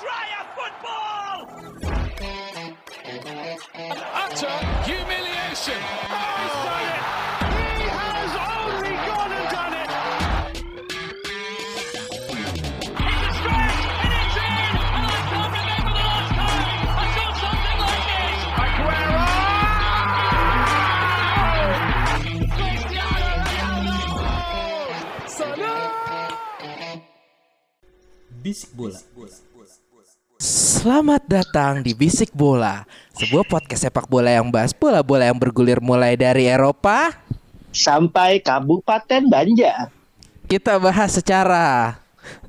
Dryer football! Utter humiliation. Oh, he's done it. He has only gone and done it. It's a stretch and it's in! And I can't remember the last time I saw something like this! Aguero! Cristiano Ronaldo! Bisik bola. Selamat datang di Bisik Bola, sebuah podcast sepak bola yang bahas bola-bola yang bergulir mulai dari Eropa. sampai Kabupaten Banjar. Kita bahas secara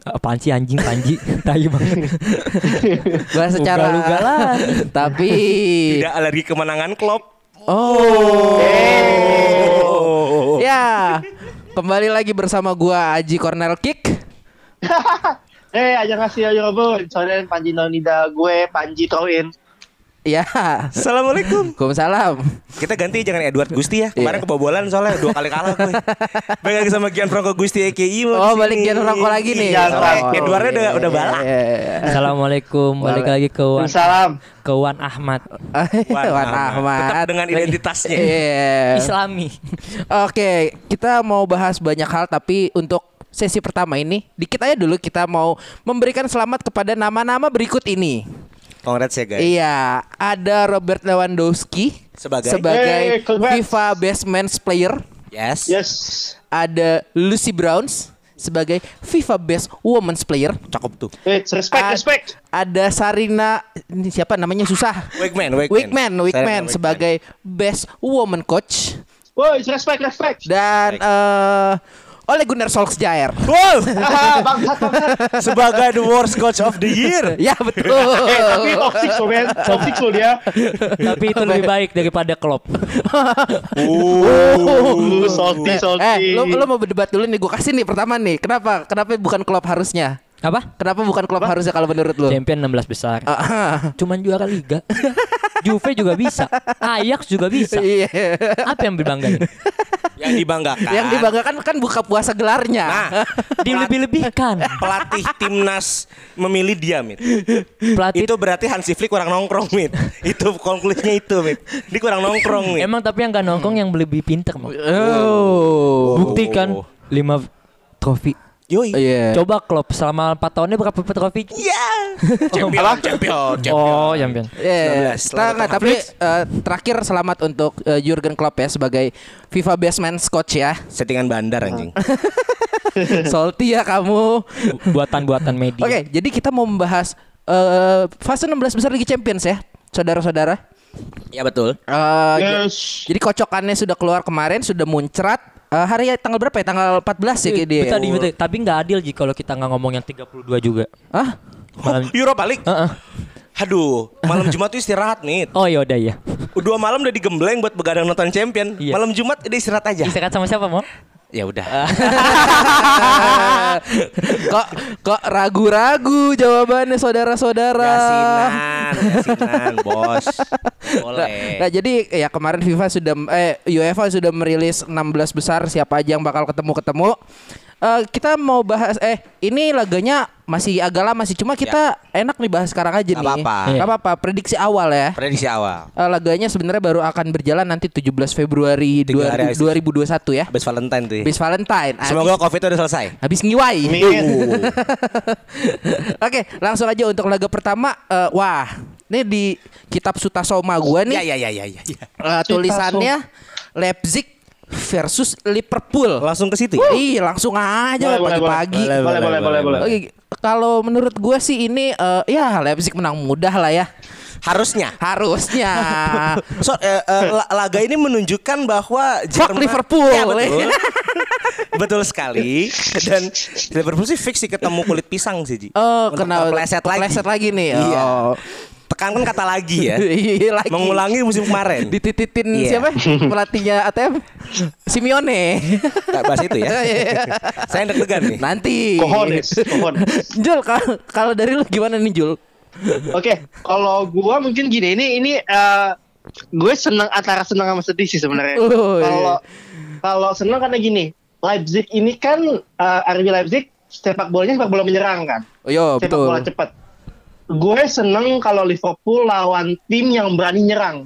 Apaan sih anjing Panji? Tai banget. bahas secara Ugal-ugalan. tapi Tidak alergi kemenangan Klopp. oh ya kembali lagi bersama gua Aji Cornel Kick. Eh, aja ngasih aja bun. Soalnya Panji Nonida gue Panji Towin. Ya, Assalamualaikum. Waalaikumsalam. Kita ganti jangan Edward Gusti ya. Kemarin Iya. kebobolan soalnya dua kali kalah gue. Balik lagi sama Gianfranco Gusti EKI. Oh balik. Gian Rangko lagi nih. Iya, soalnya Oh, Edwardnya udah udah iya, balak. iya, iya. Assalamualaikum. Balik lagi ke Wan, Salam. ke Wan Ahmad. Wan Ahmad. Ahmad. Tetap dengan identitasnya. Iya. Islami. Oke, kita mau bahas banyak hal tapi untuk sesi pertama ini dikit aja dulu kita mau memberikan selamat kepada nama-nama berikut ini. Congrats ya guys. Iya, ada Robert Lewandowski Sebagai? sebagai Hey. FIFA Best Men's Player, Yes. Yes. ada Lucy Browns sebagai FIFA Best Women's Player. Cakep tuh. Wait, respect, Ad- respect. Ada Sarina ini siapa namanya susah. Wigman, Wigman. Wigman, sebagai Best Woman Coach Woi, respect, respect. dan eh Ole Gunnar Solskjaer. Wow. Ah, bangsat, bangsat. Sebagai the worst coach of the year. ya betul. Eh, tapi toxic so, men. Toxic so dia. Tapi itu lebih baik daripada Klopp. Uh, salty, salty. Eh, lo, lo mau berdebat dulu nih, gue kasih nih pertama nih. Kenapa? Kenapa bukan klub harusnya? Apa? Kenapa bukan klub harusnya kalau menurut lo? Champion 16 besar. Ah, Cuman juara liga. Juve juga bisa. Ajax juga bisa. Iya. Apa yang dibanggain? Yang dibanggakan. Yang dibanggakan kan buka puasa gelarnya. Nah, Dilebih-lebihkan. pelatih timnas memilih dia, Mit. Pelatih Itu berarti Hansi Flick kurang nongkrong, Mit. Itu konklusinya itu, Mit. Dia kurang nongkrong, Mit. Emang tapi yang gak nongkrong yang lebih pinter mau. Oh. Bukti kan 5 trofi. Yoi. Iya. Coba Klopp selama 4 tahunnya berapa trofi? Iya. Champion, champion, champion. Oh, champion. Iya, 19, Nah, selamat nggak, tapi eh, terakhir selamat untuk eh, Jurgen Klopp ya sebagai FIFA Best Men's Coach ya. Settingan bandar anjing. Salty ya kamu. Buatan-buatan media. Oke, jadi kita mau membahas eh, fase 16 besar Liga Champions ya, saudara-saudara. Ya betul. J- Yes. Jadi kocokannya sudah keluar kemarin, sudah muncrat. Eh, hari tanggal berapa ya? Tanggal 14 ya kayak dia. Betul, betul. Tapi nggak adil Ji kalau kita nggak ngomong yang 32 juga. Hah? Malam. Europa League. Heeh. Aduh, malam Jumat tuh istirahat, Mit. Oh ya udah ya. Dua malam udah digembleng buat begadang nonton champion. Iya. Malam Jumat udah istirahat aja. Istirahat sama siapa mau? Ya udah. kok kok ragu-ragu jawabannya saudara-saudara. Yasinan, yasinan, bos. Nah, Boleh. nah, jadi ya kemarin FIFA sudah eh UEFA sudah merilis 16 besar siapa aja yang bakal ketemu-ketemu. Eh, kita mau bahas eh ini laganya masih agak lama sih cuma kita enak nih bahas sekarang aja nih. apa-apa. Iya. Apa-apa, prediksi awal ya. Prediksi awal. Eh, laganya sebenarnya baru akan berjalan nanti 17 Februari Tiga hari 2000 2021 ya. Habis Valentine tuh. ya. Habis Valentine. Habis- Semoga Covid udah selesai. habis ngiwai. Oke, langsung aja untuk laga pertama. eh, wah, ini di kitab Sutasoma gua nih. Ya ya ya ya ya. ya. eh, tulisannya Leipzig versus Liverpool. Langsung ke situ. ya? Ih, langsung aja Boleh, boleh, pagi-pagi. boleh. Boleh, boleh, boleh, boleh. Oke, kalau menurut gua sih ini eh, ya Leipzig menang mudah lah ya. Harusnya. Harusnya. So, eh, eh, la- laga ini menunjukkan bahwa Fuck Jerman- Liverpool. Ya, betul. betul sekali. Dan Liverpool sih fix sih ketemu kulit pisang sih, Ji. Oh, Untuk kena kepleset lagi. kepleset lagi nih. Iya. Oh. Tekankan kata lagi ya. Iya lagi. Mengulangi musim kemarin. Ditititin Iya. siapa? Pelatihnya ATM Simeone. Tak bahas itu ya. Iya. Saya deg-degan nih. Nanti. Cojones, cojones. Jul, kalau- kalau dari lu gimana nih Jul? Oke, kalau gua mungkin gini, ini ini eh, gue seneng antara seneng sama sedih sih sebenarnya. Oh, iya. Kalau kalau seneng karena gini, Leipzig ini kan eh, RB Leipzig sepak bolanya sepak bola menyerang kan, Oh, yo, sepak betul. bola cepat. Gue seneng kalau Liverpool lawan tim yang berani nyerang.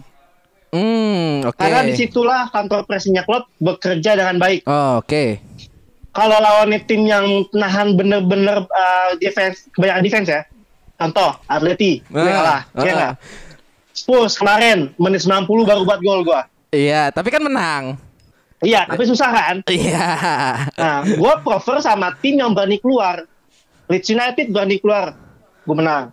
Hmm, oke. Karena di situlah kantor presinya klub bekerja dengan baik. Oh, oke. Kalau lawan tim yang nahan bener-bener uh, defense, kebanyakan defense ya. Contoh, Atleti, gue Ah, kalah. ah. Iya nggak? Spurs kemarin, menit 90 baru buat gol gue. Iya, tapi kan menang. Iya, tapi susah kan? Iya. Nah, gue prefer sama tim yang berani keluar. Leeds United berani keluar, gue menang.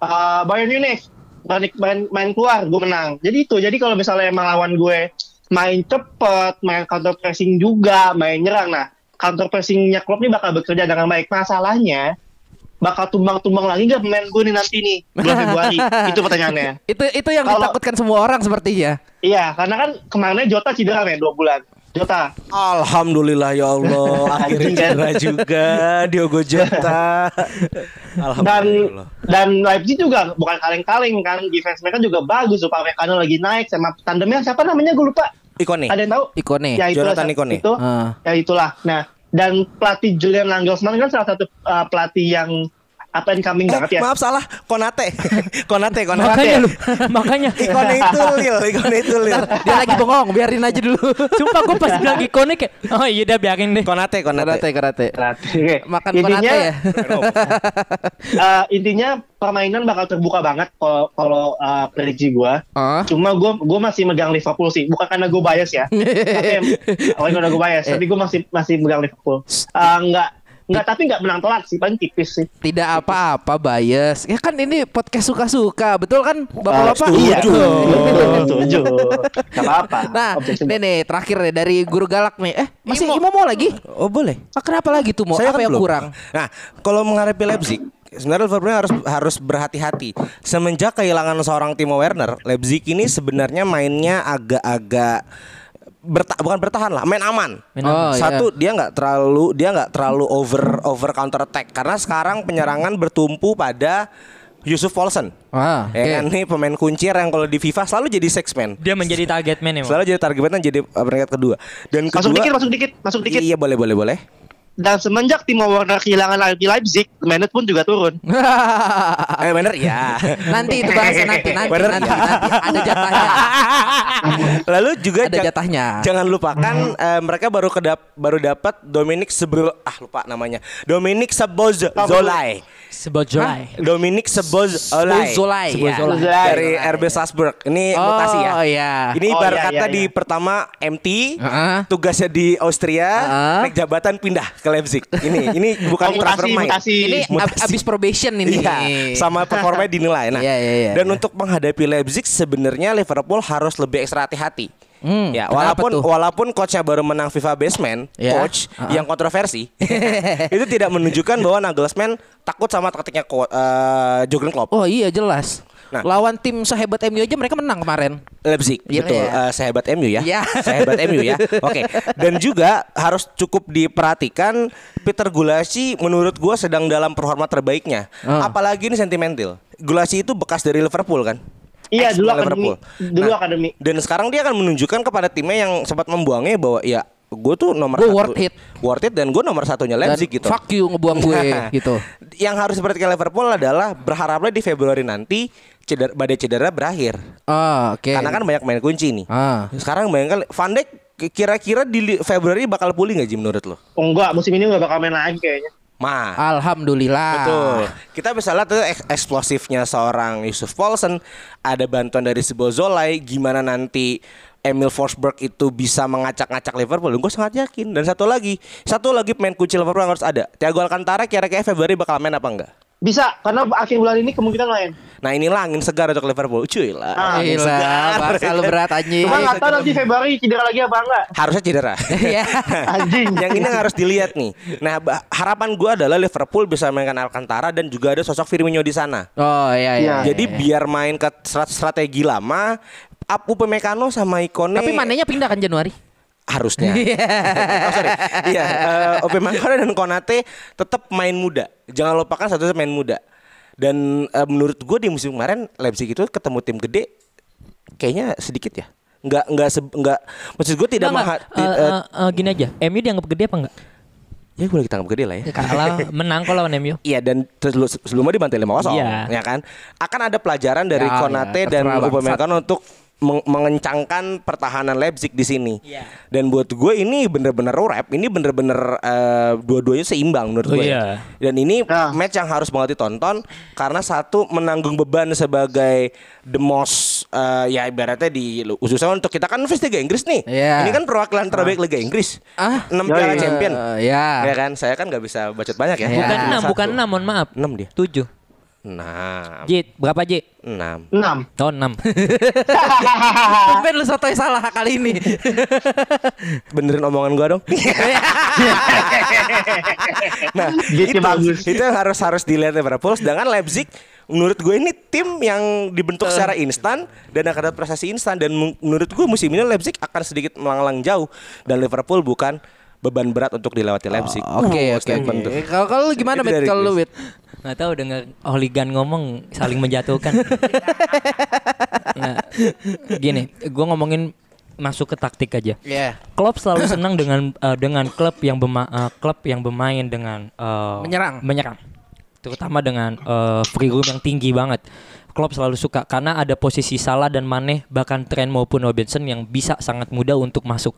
Uh, Bayern Munich berani main, main keluar, gue menang. Jadi itu. Jadi kalau misalnya emang lawan gue main cepet, main counter pressing juga, main nyerang. Nah, counter pressingnya klub ini bakal bekerja dengan baik. Masalahnya bakal tumbang-tumbang lagi nggak pemain gue nih nanti nih bulan Februari? itu pertanyaannya. Itu itu yang Kalau- ditakutkan semua orang sepertinya. Iya, karena kan kemarinnya Jota cedera men dua bulan. Jota. Alhamdulillah ya Allah akhirnya Anjing, kan? cedera juga Diogo Jota. dan Alhamdulillah. dan Leipzig juga bukan kaleng-kaleng kan defense mereka juga bagus Upamecano lagi naik sama tandemnya siapa namanya gue lupa Ikone. ada yang tahu Ikone. ya itulah Jonathan Ikone. itu Ah. ya itulah nah dan pelatih Julian Nagelsmann kan salah satu uh, pelatih yang apa incoming Eh, banget ya Maaf salah, Konate. Konate, Konate. Makanya lu, makanya. Ikone itu Lil, Ikone itu Lil. Dia lagi bengong, biarin aja dulu. Sumpah gue pas bilang ikonik kayak, oh iya udah biarin deh. Konate, Konate. karate. Oke. Makan intinya konate ya. uh, intinya permainan bakal terbuka banget kalau kalau uh, prediksi gua Ah. Cuma gue gue masih megang Liverpool sih, bukan karena gue bias ya. tapi awalnya karena gue bias, tapi gue masih masih megang Liverpool. Uh, enggak enggak tapi enggak menang telat sih, paling tipis sih. Tidak apa-apa bias. Ya kan ini podcast suka-suka, betul kan Bapak-bapak? Iya, Setuju. betul, setuju. Enggak apa-apa. Nah, nih nih terakhir nih dari Guru Galak nih. Eh, masih Imo, mau lagi? Oh boleh. Ah, kenapa lagi tuh mau? Saya Apa kan yang belum. kurang? Nah, kalau menghadapi Leipzig, sebenarnya Liverpool harus harus berhati-hati. Semenjak kehilangan seorang Timo Werner, Leipzig ini sebenarnya mainnya agak-agak berta bukan bertahan lah, main aman. Main aman. Oh, Satu dia nggak terlalu dia nggak terlalu over over counter attack karena sekarang penyerangan bertumpu pada Yusuf Paulsen. Ah, Ya oke. kan nih pemain kuncir yang kalau di FIFA selalu jadi six man. Dia menjadi target man emang. Selalu jadi target man jadi uh, peringkat kedua. Dan Masuk kedua, dikit, masuk dikit, masuk dikit. Iya boleh boleh boleh. Dan semenjak Timo Werner kehilangan RB Leipzig, Manet pun juga turun. Eh bener ya. nanti itu bahasa nanti nanti Bener. nanti, nanti ada jatahnya. Lalu juga Ada jatahnya. Jangan lupakan eh, mereka baru kedap baru dapat Dominic Sebel ah lupa namanya. Dominic Sebozolai. Sebojolai. Dominic Sebozolai. Sebozolai, ya. Sebozolai. Dari RB Salzburg. Ini Oh, mutasi ya. iya. Ini Oh, baru iya, kata iya, di iya. pertama MT, Heeh. tugasnya di Austria, Heeh. naik jabatan pindah ke Leipzig. Ini ini bukan Oh, transfer main. mutasi. Ini Mutasi. abis probation ini. Iya, sama performanya dinilai. Nah, Iya, iya, iya. dan untuk menghadapi Leipzig sebenarnya Liverpool harus lebih ekstra hati-hati. Hmm, ya, walaupun tuh? walaupun coachnya baru menang FIFA Basement, Iya. coach Uh-uh. yang kontroversi, itu tidak menunjukkan bahwa Nagelsmann takut sama taktiknya eh, Jurgen Klopp. Oh iya jelas. Nah. Lawan tim sehebat MU aja mereka menang kemarin. Leipzig, Iya, betul. iya. Eh, sehebat MU ya. Iya. Sehebat MU ya. Oke. Dan juga harus cukup diperhatikan Peter Gulasi menurut gua sedang dalam performa terbaiknya. Ah. Apalagi ini sentimental. Gulasi itu bekas dari Liverpool kan? Iya, Ex dulu Liverpool. akademi. Dulu Nah, akademi. Dan sekarang dia akan menunjukkan kepada timnya yang sempat membuangnya bahwa ya gue tuh nomor Gue satu, worth it. worth it dan gue nomor satunya Dan Leipzig gitu. fuck you ngebuang gue gitu. Yang harus diperhatikan Liverpool adalah berharapnya di Februari nanti cedera, badai cedera berakhir. Oh, oke. Karena kan banyak main kunci nih. Ah. Sekarang bayangkan Van Dijk kira-kira di Februari bakal pulih nggak Ji menurut lo? Oh, enggak, musim ini enggak bakal main lagi kayaknya. Mah. Alhamdulillah. Betul. Kita bisa lihat tuh eks- eksplosifnya seorang Yusuf Paulsen, ada bantuan dari Sebozolai, gimana nanti Emil Forsberg itu bisa mengacak-ngacak Liverpool. Gue sangat yakin. Dan satu lagi, satu lagi pemain kunci Liverpool yang harus ada. Thiago Alcantara kira-kira Februari bakal main apa enggak? Bisa, karena akhir bulan ini kemungkinan main. Nah inilah angin segar untuk Liverpool. Cuy lah. Ah, angin Gila, bahasa lu berat anjing. Cuma nggak tahu nanti Februari cedera lagi apa enggak. Harusnya cedera. Iya. Anjing. yang ini harus dilihat nih. Nah, harapan gue adalah Liverpool bisa mainkan Alcantara dan juga ada sosok Firmino di sana. Oh iya iya. Iya. Jadi biar main ke strat- strategi lama, Apu Pemekano sama Ikone Tapi manenya pindah kan Januari? Harusnya. oh, sorry. Iya, uh, Upamecano dan Konate tetap main muda. Jangan lupakan satu main muda. Dan eh, menurut gue di musim kemarin Leipzig itu ketemu tim gede kayaknya sedikit ya. Nggak nggak se- nggak maksud gue tidak Enggak, enggak. ti- Eh, eh, eh, eh, gini aja, MU dianggap gede apa enggak? Ya gue lagi tangkap gede lah ya. Kalah menang kalau lawan MU. Iya dan sebelum sebelumnya dibantai 5-0 Iya. ya kan. Akan ada pelajaran dari Ya, Konate ya, dan Upamecano untuk meng- mengencangkan pertahanan Leipzig di sini. Iya. Dan buat gue ini bener-bener rap, ini bener-bener eh, dua-duanya seimbang menurut Oh, gue. iya. Dan ini Nah. match yang harus banget ditonton karena satu menanggung beban sebagai the most eh, ya ibaratnya di khususnya untuk kita kan fans Liga Inggris nih. Iya. Ini kan perwakilan terbaik Liga Inggris. Ah. 6 Yoi. piala champion. Eh, ya. Ya kan, saya kan nggak bisa bacot banyak ya. Iya. Bukan 6, bukan 6, mohon maaf. 6 dia. 7. 6. Jit, berapa Jit? 6. 6. Oh, 6. Tumben lu sotoy salah kali ini. Benerin omongan gua dong. nah, Gitu itu, bagus. itu yang harus harus dilihat Liverpool. Sedangkan Leipzig menurut gue ini tim yang dibentuk secara instan dan akan ada prestasi instan dan men- menurut gue musim ini Leipzig akan sedikit melanglang jauh dan Liverpool bukan beban berat untuk dilewati Leipzig. Oke Uh, oke. tuh. oke. Kalau kalau lu gimana dari Kalau lu. Wit? Nggak tahu dengar Oligan ngomong saling menjatuhkan. nah, gini, gue ngomongin masuk ke taktik aja. Iya. Klopp selalu senang dengan eh, dengan klub yang bema, eh, klub yang bermain dengan eh, Menyerang. menyerang, terutama dengan eh, free room yang tinggi banget. Klopp selalu suka karena ada posisi Salah dan Mane bahkan Trent maupun Robertson yang bisa sangat mudah untuk masuk.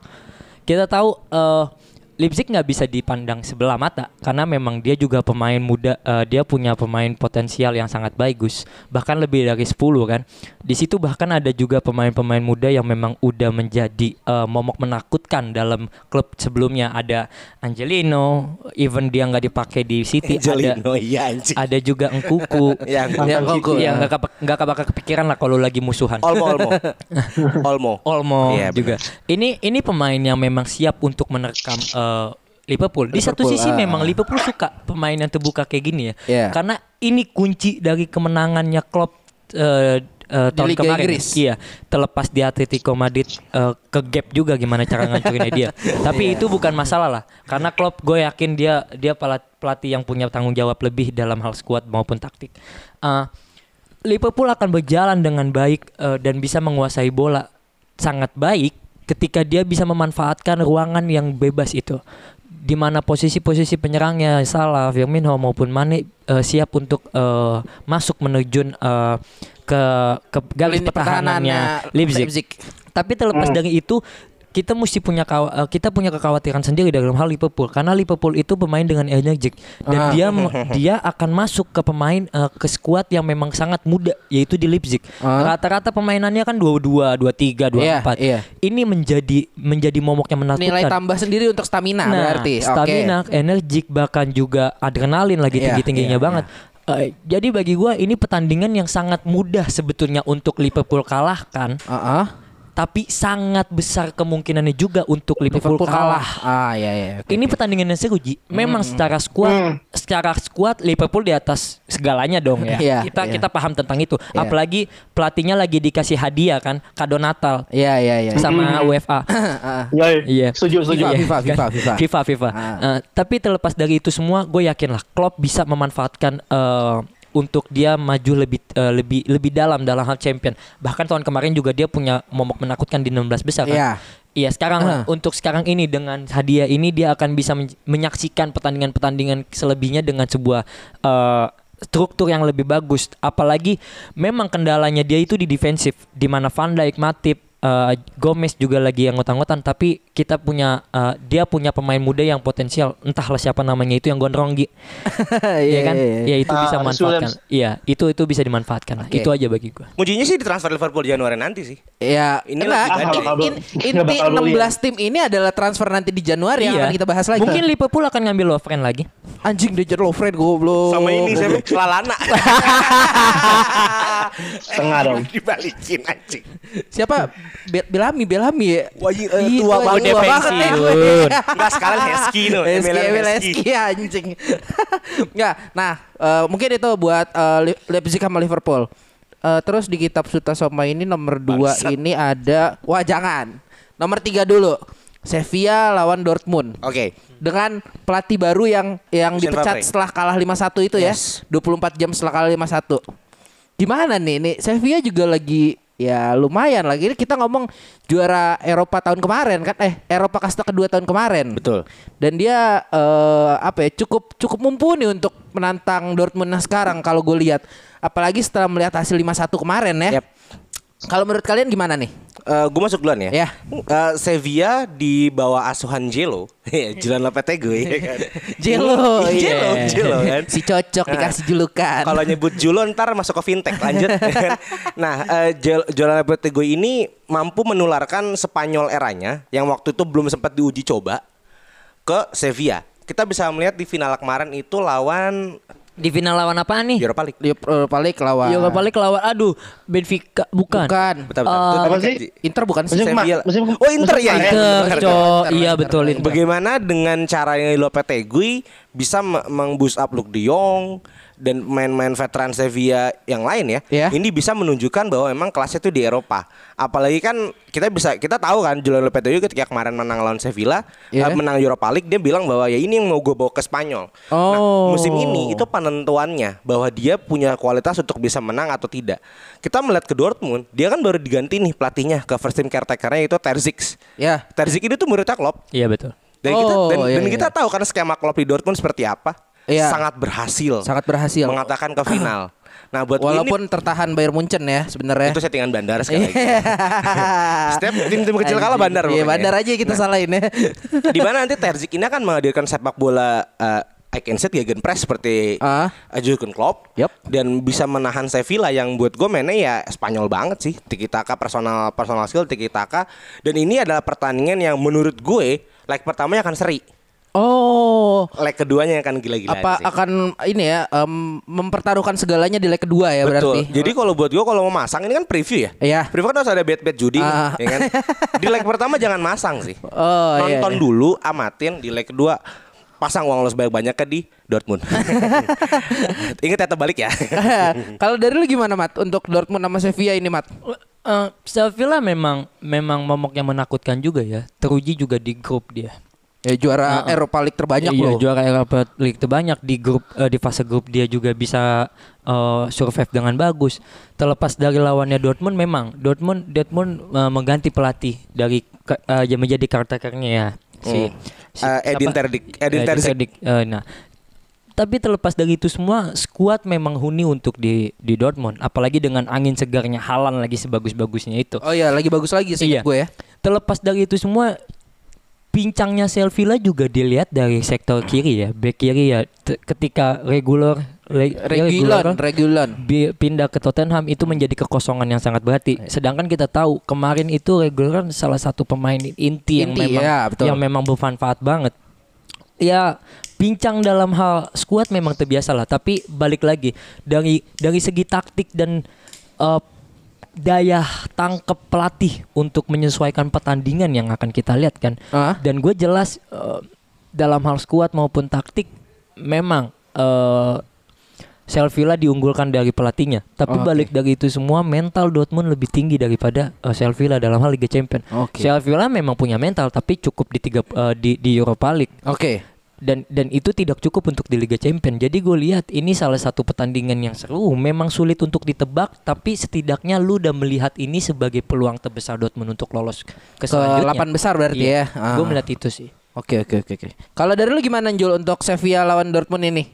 Kita tahu eh, Leipzig nggak bisa dipandang sebelah mata karena memang dia juga pemain muda, eh, dia punya pemain potensial yang sangat bagus, bahkan lebih dari 10 kan. Di situ bahkan ada juga pemain-pemain muda yang memang udah menjadi eh, momok menakutkan dalam klub sebelumnya. Ada Angelino, even dia nggak dipakai di City, ada Angelino iya anjing. ada juga Engkuku Yang Yang Engkuku. yang nggak kepa- nggak bakal kepikiran lah kalau lagi musuhan. Olmo Olmo. Olmo. Olmo Iya, juga. Ini ini pemain yang memang siap untuk menerkam eh, Liverpool. Di satu Liverpool, sisi ah. memang Liverpool suka pemain yang terbuka kayak gini ya. Iya. Karena ini kunci dari kemenangannya Klopp eh, eh, tahun Liga kemarin. Inggris. Iya, terlepas di Atletico Madrid eh, ke gap juga gimana cara ngancurinnya dia. Tapi itu bukan masalah lah. Karena Klopp gue yakin dia dia pelat- pelatih yang punya tanggung jawab lebih dalam hal skuad maupun taktik. Eh, Liverpool akan berjalan dengan baik eh, dan bisa menguasai bola sangat baik ketika dia bisa memanfaatkan ruangan yang bebas itu. Di mana posisi-posisi penyerangnya Salah, Firmino maupun Mane eh, siap untuk eh, masuk menerjun eh, ke ke garis Lini pertahanannya Leipzig. Tapi terlepas dari itu kita mesti punya eh, kita punya kekhawatiran sendiri dalam hal Liverpool karena Liverpool itu pemain dengan energik dan dia dia akan masuk ke pemain eh, ke skuad yang memang sangat muda yaitu di Leipzig. Ah. Rata-rata pemainannya kan 22, 23, 24. Iya, iya. Ini menjadi menjadi momok yang menakutkan. Nilai tambah sendiri untuk stamina Nah, berarti. Stamina, energik bahkan juga adrenalin lagi Iya, tinggi-tingginya iya, banget. Eh, jadi bagi gua ini pertandingan yang sangat mudah sebetulnya untuk Liverpool kalahkan, Heeh. Tapi sangat besar kemungkinannya juga untuk Liverpool, Liverpool kalah. kalah. Ah iya iya. oke, Ini oke. pertandingan yang seru Ji. Memang secara skuad, secara skuad Liverpool di atas segalanya dong ya. Iya, kita iya. kita paham tentang itu. Iya. Apalagi pelatihnya lagi dikasih hadiah kan, kado Natal Iya iya iya. sama UEFA. Ah, Ya, Iya. Setuju, setuju. FIFA, FIFA, kan? FIFA, FIFA. FIFA, FIFA. Ah. Eh, tapi terlepas dari itu semua, gue yakin lah Klopp bisa memanfaatkan eh, untuk dia maju lebih eh, lebih lebih dalam dalam hal champion. Bahkan tahun kemarin juga dia punya momok menakutkan di 16 besar kan. Iya. Iya, sekarang Ah. untuk sekarang ini dengan hadiah ini dia akan bisa men- menyaksikan pertandingan-pertandingan selebihnya dengan sebuah eh, struktur yang lebih bagus. Apalagi memang kendalanya dia itu di defensif di mana Van Dijk, Matip, eh, Gomez juga lagi yang ngotang-ngotan tapi kita punya eh, dia punya pemain muda yang potensial entahlah siapa namanya itu yang gondrong Gi. Iya Iya kan? iya, iya. Ya itu Ah, bisa Rhys manfaatkan. Iya, itu itu bisa dimanfaatkan. Oke. Itu aja bagi gua. Kuncinya sih di transfer Liverpool Januari nanti sih. Ya, Ini enggak. In- in- inti bakal beli 16 tim ini adalah transfer nanti di Januari yang akan kita bahas lagi. Iya. Mungkin Liverpool akan ngambil Lovren lagi. anjing Dejan Lovren goblok. Sama ini saya Lalana. Setengah dong. Dibalikin anjing. Siapa? Be- Belami, Belami ya. Wah, Ih, tua banget. Udah tua banget ya pensiun. Enggak sekarang Hesky no. Hesky, Emil Hesky. Anjing. Enggak. Nah, eh, mungkin itu buat Li- Leipzig sama Liverpool. Eh, terus di kitab Suta Soma ini nomor 2 Bangsat. ini ada wah jangan. Nomor 3 dulu. Sevilla lawan Dortmund. Oke. Dengan pelatih baru yang yang Lucien dipecat Favre. setelah kalah 5-1 itu Yes. ya. 24 jam setelah kalah 5-1. Gimana nih? Nih Sevilla juga lagi ya lumayan lagi kita ngomong juara Eropa tahun kemarin kan? Eh Eropa kasta kedua tahun kemarin. Betul. dan dia eh, apa ya cukup cukup mumpuni untuk menantang Dortmund. Nah sekarang kalau gue lihat apalagi setelah melihat hasil 5-1 kemarin ya. Yap. Kalau menurut kalian gimana nih gue masuk duluan ya. Ya. Eh, Sevilla di bawah asuhan Jelo, ya Julian Lopetegui ya kan. Jelo Jelo, iya. Jelo kan. si cocok dikasih julukan Kalau nyebut Julo ntar masuk ke fintech lanjut. kan? nah, eh, Jel- Julian Lopetegui ini mampu menularkan Spanyol eranya yang waktu itu belum sempat diuji coba ke Sevilla. Kita bisa melihat di final kemarin itu lawan Di final lawan apa nih? Europa League. Di Europa League lawan Europa League lawan aduh Benfica bukan. bukan Betul, betul. Itu Apa sih? Inter bukan sih Sevilla. Oh, Inter musim ya. Inter. Cok. Iya betul. Inter. Bagaimana dengan caranya Lopetegui bisa me- meng-boost up Luke De Jong dan main-main veteran Sevilla yang lain ya. Ya. Ini bisa menunjukkan bahwa memang kelasnya itu di Eropa. Apalagi kan kita bisa kita tahu kan Julian Lopetegui ketika kemarin menang lawan Sevilla, Ya. eh, menang Europa League dia bilang bahwa ya ini yang mau gue bawa ke Spanyol. Nah, Oh. musim ini itu penentuannya bahwa dia punya kualitas untuk bisa menang atau tidak. Kita melihat ke Dortmund, dia kan baru diganti nih pelatihnya ke first team caretakernya itu Terzic. ya Terzic ini tuh muridnya Klopp. Iya betul. Dan kita Oh, dan, iya, dan iya. kita tahu kan skema Klopp di Dortmund seperti apa. Iya. Sangat berhasil. sangat berhasil. mengatakan ke final. Nah, buat walaupun tertahan Bayern Munchen ya ini sebenarnya. Itu settingan bandar sekali. Lagi. Setiap tim-tim kecil kalah bandar Iya bandar aja kita salahin ya. Di mana nanti Terzic ini akan menghadirkan sepak bola uh, I can set gegen press seperti uh, Jurgen Klopp. Yup. dan bisa menahan Sevilla yang buat gue mainnya ya Spanyol banget sih. Tiki taka personal personal skill tiki taka dan ini adalah pertandingan yang menurut gue leg pertamanya akan seri Oh leg keduanya akan gila-gilaan apa sih. akan ini ya em, mempertaruhkan segalanya di leg kedua ya Betul. berarti. Jadi kalau buat gue kalau mau masang ini kan preview ya. Iya. Preview kan harus ada bet-bet judi, nih, Ah. ya kan. Di leg pertama jangan masang sih. Oh, iya, Nonton iya. dulu, amatin. Di leg kedua pasang uang lo sebanyak ke di Dortmund. Ingat ya terbalik ya. Kalau dari lu gimana Mat untuk Dortmund sama Sevilla ini Mat? Eh, Sevilla memang memang momok yang menakutkan juga ya. Teruji juga di grup dia. Ya juara Eropa League terbanyak iya, loh. juara Eropa League terbanyak di grup eh, di fase grup dia juga bisa eh, survive dengan bagus. Terlepas dari lawannya Dortmund memang Dortmund Dortmund eh, mengganti pelatih dari yang menjadi karakternya ya si, si- Eh, Edin? Terdik- Edin. Terdik. Eh, nah, tapi terlepas dari itu semua skuad memang huni untuk di di Dortmund apalagi dengan angin segarnya Halan lagi sebagus-bagusnya itu. Oh iya lagi bagus lagi sih Iya. gue ya. Terlepas dari itu semua pincangnya Selvilla juga dilihat dari sektor kiri ya. Back kiri ya ketika regular re- Regulan, regulan. bi- pindah ke Tottenham itu menjadi kekosongan yang sangat berarti. Sedangkan kita tahu kemarin itu regular salah satu pemain inti, yang Inti, memang ya, betul. yang memang bermanfaat banget. Ya pincang dalam hal skuad memang terbiasa lah. Tapi balik lagi dari dari segi taktik dan eh, daya tangkap pelatih untuk menyesuaikan pertandingan yang akan kita lihat kan. Ah. Dan gue jelas eh, dalam hal skuad maupun taktik memang eh Sevilla diunggulkan dari pelatihnya. Tapi Oke. balik dari itu semua mental Dortmund lebih tinggi daripada eh, Sevilla dalam hal Liga Champions. Oke. Sevilla memang punya mental tapi cukup di tiga eh, di di Europa League Oke. Dan dan itu tidak cukup untuk di Liga Champions. Jadi gue lihat ini salah satu pertandingan yang seru. Memang sulit untuk ditebak, tapi setidaknya lu udah melihat ini sebagai peluang terbesar Dortmund untuk lolos ke Ke selanjutnya. delapan besar berarti ya. Ah. Gue melihat itu sih. Oke oke oke oke. Kalau dari lu gimana Jul untuk Sevilla lawan Dortmund ini?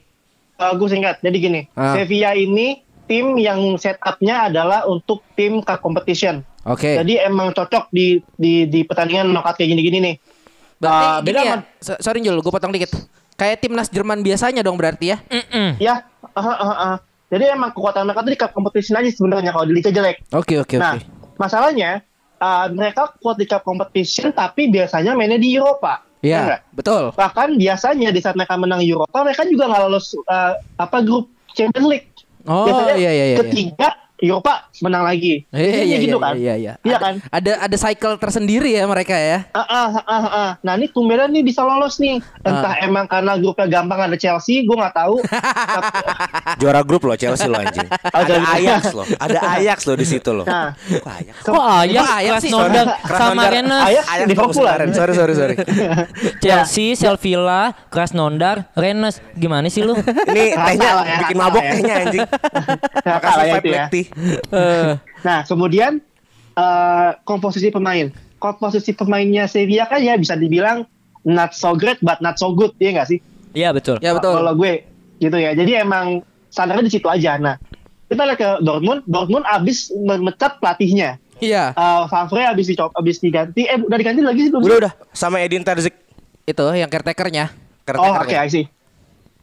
Uh, gue singkat. Jadi gini, Ah. Sevilla ini tim yang setupnya adalah untuk tim cup competition. Oke. Jadi emang cocok di di di pertandingan knockout kayak gini-gini nih. Berarti Ah, gini beda ya. sama- so- Sorry Jul, gue potong dikit. Kayak timnas Jerman biasanya dong berarti ya? Ya, ah, ah, ah. jadi emang kekuatan mereka tuh di cup competition aja sebenarnya kalau di liga jelek. Oke oke nah, oke. masalahnya uh, mereka kuat di cup competition tapi biasanya mainnya di Eropa. Ya Iya, nggak? betul. Bahkan biasanya di saat mereka menang Eropa, mereka juga nggak lolos uh, apa grup Champions League. Oh Biasanya iya iya iya. Ketiga Eropa menang lagi. Iya iya Biasanya iya, gitu iya, kan? iya iya. Iya Ada- kan? Ada ada cycle tersendiri ya mereka ya. Ah, ah, ah, ah. Nah ini tumbenan nih bisa lolos nih. Entah Ah. emang karena grupnya gampang ada Chelsea, gue nggak tahu. Tapi- Juara grup loh Chelsea loh anjing. Ada Ada- Ajax loh. Ada Ajax loh di situ loh. nah, Kok Ajax? Kok Ajax, Ajax sih? Sama Krasnodar- Rennes, Ajax Ajax Liverpool bagus kemarin. Sorry sorry sorry. Chelsea, Sevilla, Krasnodar, Rennes. Gimana sih lu? Ini tehnya ya, bikin mabok ya. tehnya anjing. Makasih ya Five. Black Tea. Eh, nah kemudian eh, komposisi pemain. Komposisi pemainnya Sevilla kan ya bisa dibilang not so great but not so good, iya nggak sih? Iya betul. Ya betul. Kalau gue gitu ya. Jadi emang standarnya di situ aja. Nah, kita lihat ke Dortmund. Dortmund abis memecat pelatihnya. Iya. Eh Favre abis dicop, abis diganti. Eh, udah diganti lagi sih belum? Udah udah sama Edin Terzic. Itu yang caretakernya. Oh, oke, I see.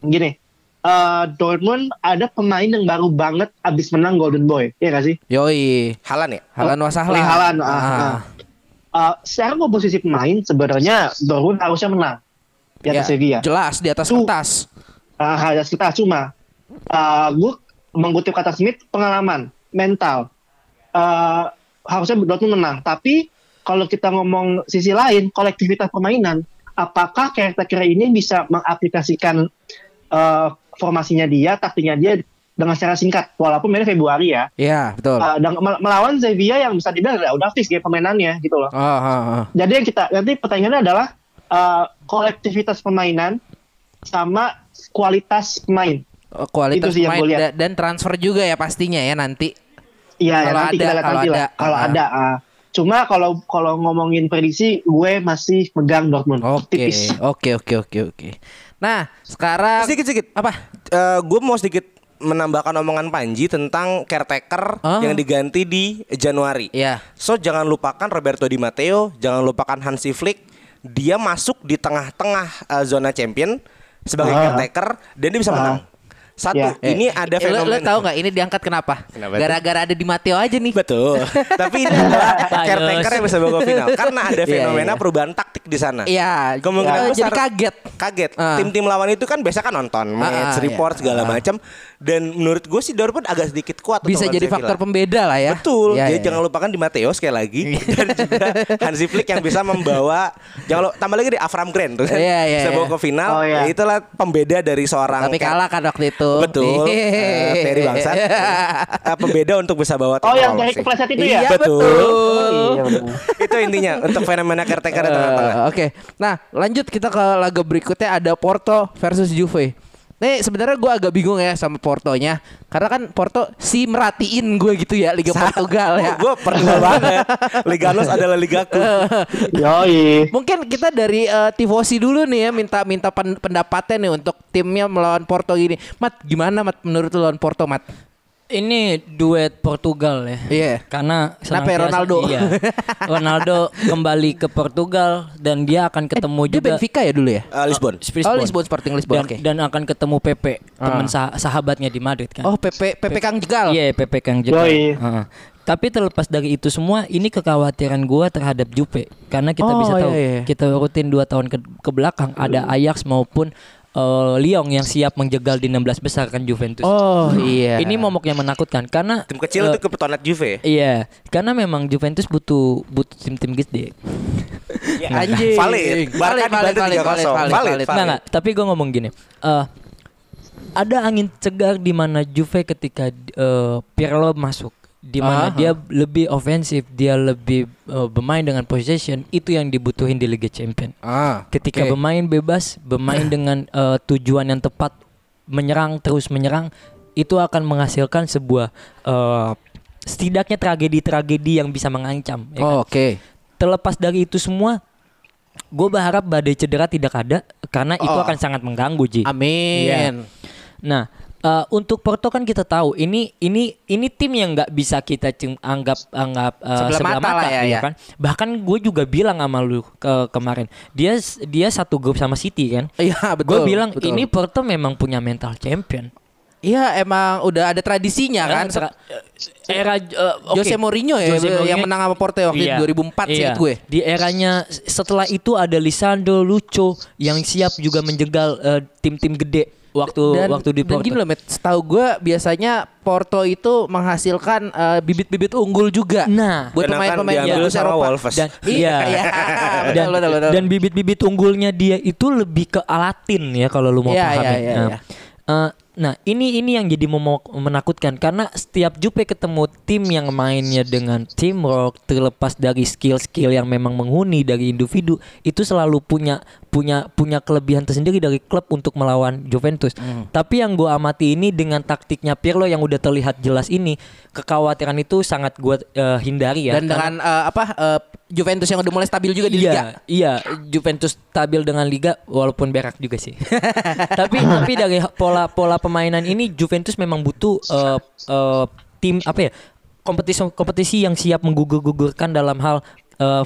Gini, eh, Dortmund ada pemain yang baru banget abis menang Golden Boy, iya gak sih? Yoi. Halan ya? Halan wasahlan. Erling Haaland, ah, Ah. Eh, secara komposisi pemain sebenarnya Dortmund harusnya menang di atas Ya, Sevilla. Jelas di atas Tuh. kertas. Uh, hanya kita cuma uh, gue mengutip kata Smith pengalaman mental uh, harusnya Dortmund menang tapi kalau kita ngomong sisi lain kolektivitas permainan apakah caretaker ini bisa mengaplikasikan uh, formasinya dia taktiknya dia dengan secara singkat walaupun mainnya Februari ya Iya, betul. Uh, dan mel- melawan Sevilla yang bisa dibilang udah fix game permainannya gitu loh Oh, oh, oh. jadi yang kita nanti pertanyaannya adalah uh, kolektivitas permainan sama kualitas pemain Oh, Kualitas Itu sih yang pemain da- dan transfer juga ya pastinya ya nanti. Iya, ya, Kalau nanti ada, kita lihat kalau nanti lah. ada. Kalau Ah. ada. ah. Cuma kalau kalau ngomongin prediksi, gue masih megang Dortmund. Oke, oke, oke, oke, oke. Nah, sekarang Sedikit sedikit. apa? gue mau sedikit menambahkan omongan Panji tentang caretaker Ah. yang diganti di Januari. Iya. So jangan lupakan Roberto Di Matteo, jangan lupakan Hansi Flick. Dia masuk di tengah-tengah uh, zona champion sebagai Ah. caretaker dan dia bisa Ah. menang. Satu, Ya. ini ada Eh, lo, fenomena. lo tahu nggak ini diangkat kenapa? Gara-gara ada di Matteo aja nih. Betul. Tapi ini adalah caretaker yang bisa bawa final karena ada Iya, fenomena iya. perubahan taktik di sana. Iya. Kemungkinan eh, besar jadi kaget. Kaget. Ah. Tim-tim lawan itu kan biasa kan nonton match, ah, report iya. segala Ah. macam dan menurut gue sih Dortmund agak sedikit kuat Bisa jadi Sevilla. faktor pembeda lah ya. Betul. Iya, Jadi iya. jangan lupakan di Matteo sekali lagi dan juga Hansi Flick yang bisa membawa jangan lu- tambah lagi di Avram Grant tuh kan. Iya, iya, bisa bawa iya. ke final. Oh, iya. Ya, itulah pembeda dari seorang Tapi kalah kan waktu itu. Betul. Eh, Ferry Bangsat. Eh, pembeda untuk bisa bawa Oh, yang dari kepleset itu ya? Iya Betul. betul. Iya, benar. itu intinya untuk fenomena caretaker tengah-tengah. Eh, Oke, nah lanjut kita ke laga berikutnya ada Porto versus Juve. Nih sebenarnya gue agak bingung ya sama Portonya Karena kan Porto si merhatiin gue gitu ya Liga Portugal ya gue pernah banget. Liga Nos adalah ligaku. Yoi. Mungkin kita dari eh, tifosi dulu nih ya minta minta pen- pendapatnya nih untuk timnya melawan Porto gini. Mat gimana Mat menurut lu lawan Porto Mat? Ini duet Portugal ya. Iya. Karena Kenapa ya, Ronaldo? Iya. Ronaldo kembali ke Portugal dan dia akan ketemu Eh, Dia juga Benfica ya dulu ya? Eh, Lisbon. Lisbon. Oh Lisbon Sporting Lisbon. dan, Oke. dan akan ketemu Pepe, teman Ah. sah- sahabatnya di Madrid kan. Oh PP PP Kang Jegal. Iya, Pepe Kang Jegal. Yoi. Heeh. Tapi terlepas dari itu semua, ini kekhawatiran gua terhadap Juve karena kita Oh, bisa tahu iya, iya. kita rutin dua tahun ke, ke belakang ada Ajax maupun eh, Lyon yang siap menjegal di 16 besar kan Juventus. Oh iya. Ini momok yang menakutkan karena Tim kecil eh, itu kepetonat Juve. Iya, karena memang Juventus butuh butuh tim-tim gede. Ya, Anjing. Valid. Valid, valid, 3-0. valid, valid, Valid, valid. valid. Tapi gue ngomong gini. eh ada angin segar di mana Juve ketika eh, Pirlo masuk, di mana Aha. dia lebih ofensif, dia lebih eh, bermain dengan possession, itu yang dibutuhin di Liga Champion. Ah, Ketika oke. bermain bebas, bermain dengan eh, tujuan yang tepat, menyerang terus menyerang, itu akan menghasilkan sebuah eh, setidaknya tragedi-tragedi yang bisa mengancam. ya kan? Oh, Oke. terlepas dari itu semua gue berharap badai cedera tidak ada karena itu Oh. akan sangat mengganggu Ji. Amin. Iya. Nah eh, untuk Porto kan kita tahu ini ini ini tim yang nggak bisa kita anggap anggap eh, Sebelah mata lah ya, ya. kan bahkan gue juga bilang sama lu ke kemarin dia dia satu grup sama City kan Iya gue betul. bilang betul. ini Porto memang punya mental champion Iya emang udah ada tradisinya kan. Era- era eh, oke. Jose Mourinho ya Jose yang Mourinho. menang sama Porto waktu Iya. itu 2004 sih Iya. gue. Di eranya setelah itu ada Lisandro Lucho yang siap juga menjegal tim-tim gede waktu dan, waktu di dan Porto. gini loh, Met, setahu gue biasanya Porto itu menghasilkan eh, bibit-bibit unggul juga. Nah, buat Dan pemain-pemain diambil bagus sama Eropa. Wolves. dan Iya, iya, dan, Betul, betul, betul. dan bibit-bibit unggulnya dia itu lebih ke alatin ya kalau lu mau Iya, paham. iya, ya. iya, Nah, iya. eh, Nah, ini ini yang jadi menakutkan karena setiap Jupe ketemu tim yang mainnya dengan teamwork terlepas dari skill-skill yang memang menghuni dari individu itu selalu punya punya punya kelebihan tersendiri dari klub untuk melawan Juventus. Hmm. Tapi yang gue amati ini dengan taktiknya Pirlo yang udah terlihat jelas ini, kekhawatiran itu sangat gue eh, hindari ya. Dan Karena- dengan eh, apa eh, Juventus yang udah mulai stabil juga di iya, liga. Iya, Juventus stabil dengan liga walaupun berak juga sih. tapi tapi dari pola pola permainan ini Juventus memang butuh eh, eh, tim apa ya? kompetisi kompetisi yang siap menggugur-gugurkan dalam hal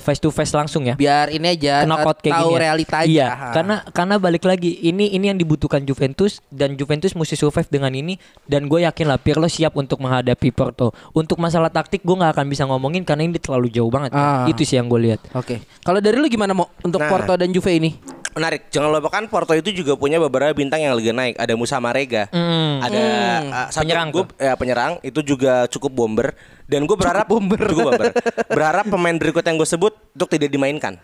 face to face langsung ya. Biar ini aja knockout eh, kayak tahu gini ya. realita aja. Iya, Ha. karena karena balik lagi ini ini yang dibutuhkan Juventus dan Juventus mesti survive dengan ini dan gue yakin lah Pirlo siap untuk menghadapi Porto. Untuk masalah taktik gue nggak akan bisa ngomongin karena ini terlalu jauh banget. Ah. Itu sih yang gue lihat. Oke. Kalau dari lu gimana mau untuk Nah. Porto dan Juve ini? Menarik. Jangan lupakan Porto itu juga punya beberapa bintang yang lagi naik. Ada Musa Marega. Hmm. Ada uh, satu Penyerang gua- ya, penyerang itu juga cukup bomber dan gue berharap bomber. cukup bomber. berharap pemain berikut yang gue sebut untuk tidak dimainkan.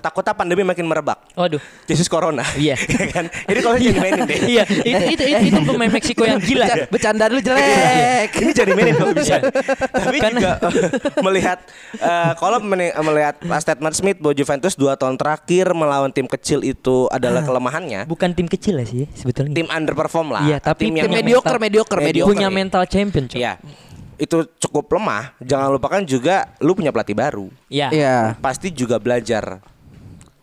Takutnya pandemi makin merebak. Waduh. Jesus Corona. Iya. Ya kan? Jadi kalau jangan dimainin deh. Iya, itu itu itu, itu pemain Meksiko yang gila. Bercanda lu jelek. Ini jadi mainin kalau bisa. Iya. Tapi Karena- juga melihat eh, kalau melihat statement Smith bahwa Juventus dua tahun terakhir melawan tim kecil itu adalah kelemahannya. Bukan tim kecil lah sih sebetulnya. Tim underperform lah. Iya, tapi tim tim yang mediocre, mediocre, mediocre. punya mental champion. Iya. Itu cukup lemah. Jangan lupakan juga lu punya pelatih baru. Iya. Iya. Pasti juga belajar.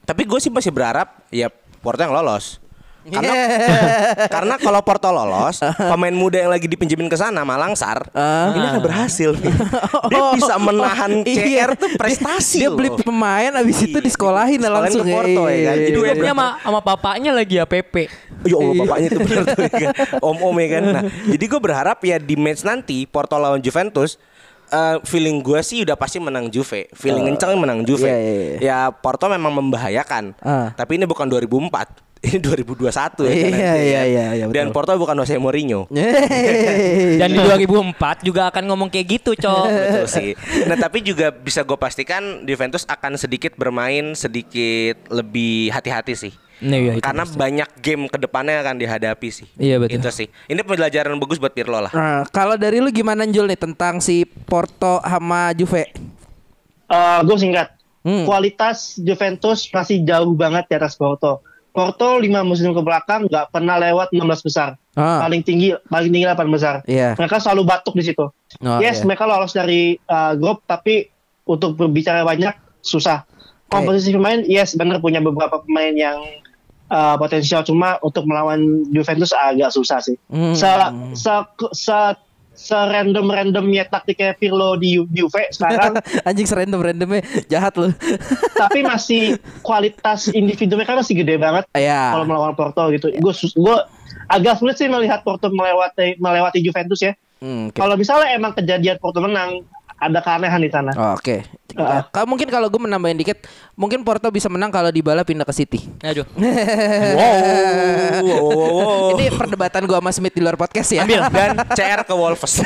Tapi gue sih masih berharap ya Porto yang lolos. Karena karena kalau Porto lolos, pemain muda yang lagi dipinjemin ke sana Malangsar, Ah. ini akan berhasil. Dia bisa menahan CR tuh prestasi Iya. Dia loh. beli pemain abis itu disekolahin lah langsung ke Porto ya kan. Jadi Iya. gue Duetnya sama sama bapaknya lagi ya Pepe. Ya Allah bapaknya itu benar tuh ya kan. Om-om ya kan. Nah, jadi gue berharap ya di match nanti Porto lawan Juventus eh, feeling gue sih udah pasti menang Juve. Feeling kenceng menang Juve. iya, iya, iya. Ya Porto memang membahayakan. Ah. Tapi ini bukan 2004. Ini 2021 ya Iya, nanti iya, ya. iya, iya, Dan betul. Porto bukan Jose Mourinho. Dan di 2004 juga akan ngomong kayak gitu, Cok. Betul sih. Nah tapi juga bisa gue pastikan Juventus akan sedikit bermain sedikit lebih hati-hati sih. Nah, iya, itu Karena banyak game ke depannya akan dihadapi sih. Iya, betul. Itu sih. Ini pembelajaran bagus buat Pirlo lah. Nah, kalau dari lu gimana Jul nih tentang si Porto sama Juve? gue singkat. Hmm. Kualitas Juventus masih jauh banget di atas Porto. Porto 5 musim ke belakang nggak pernah lewat 16 besar. Ah. Paling tinggi paling tinggi 8 besar. Iya. Mereka selalu batuk di situ. Oh, yes, iya. mereka lolos dari uh, grup tapi untuk berbicara banyak susah. Komposisi pemain yes benar punya beberapa pemain yang uh, potensial cuma untuk melawan Juventus agak susah sih. Hmm. Se se se se random randomnya taktiknya Pirlo di Ju- Juve sekarang Anjing serandom randomnya jahat lu. tapi masih kualitas individu mereka masih gede banget Iya. kalau melawan Porto gitu. Gue gue agak sulit sih melihat Porto melewati melewati Juventus ya. Hmm, oke. Kalau misalnya emang kejadian Porto menang, ada keanehan di sana. Oh, Oke. Ah. Kalau mungkin kalau gue menambahin dikit, mungkin Porto bisa menang kalau Dybala pindah ke City. Aduh. Wow, wow, wow, wow. Ini perdebatan gua sama Smith di luar podcast ya. Ambil dan CR ke Wolves.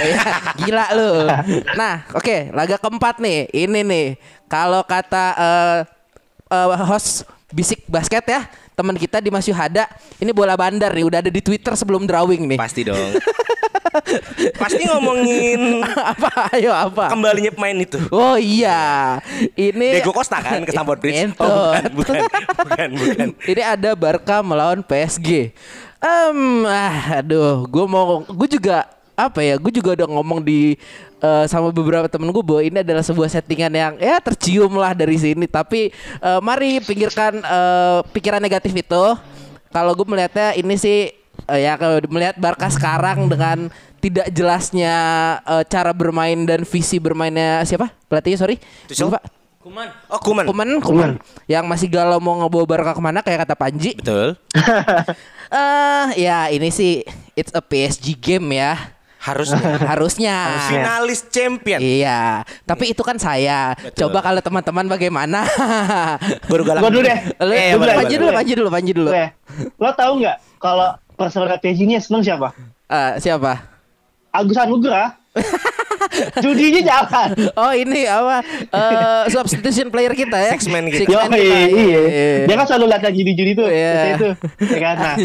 Gila lu. Nah, oke, laga keempat nih. Ini nih. Kalau kata eh, eh, host Bisik Basket ya, teman kita di Mas Yuhada, ini bola bandar nih, udah ada di Twitter sebelum drawing nih. Pasti dong. Pasti ngomongin apa? Ayo apa? kembalinya pemain itu. Oh iya. Ini Diego Costa kan ke Stamford Bridge. Oh, bukan, bukan, bukan, bukan. Ini ada Barca melawan PSG. Em, ah, aduh, gue mau, gue juga apa ya? Gue juga udah ngomong di eh, sama beberapa temen gue bahwa ini adalah sebuah settingan yang ya tercium lah dari sini. Tapi eh, mari pinggirkan eh, pikiran negatif itu. Kalau gue melihatnya ini sih eh, ya kalau melihat Barca sekarang dengan tidak jelasnya eh, cara bermain dan visi bermainnya siapa pelatihnya sorry Tuchel? Lupa. Kuman. Oh, Kuman. Kuman, Kuman, yang masih galau mau ngebawa Barca ke mana kayak kata Panji. Betul. Eh ya ini sih it's a PSG game ya. Harusnya. Harusnya. Finalis champion. Iya, tapi itu kan saya. Betul. Coba kalau teman-teman bagaimana? Guru galak. Gue dulu deh. Lu, Eh, lu boleh, Panji dulu. Panji dulu, Panji dulu. Lo tahu nggak kalau personal PSG ini seneng siapa? Eh, siapa? Agus Anugrah. Judinya jangan. Oh ini apa eh, substitution player kita ya? Six man gitu. Yo, man kita. iya, iya. Iya. Dia kan selalu lihat judi-judi tuh. Iya. biasanya itu. Ya kan? Nah,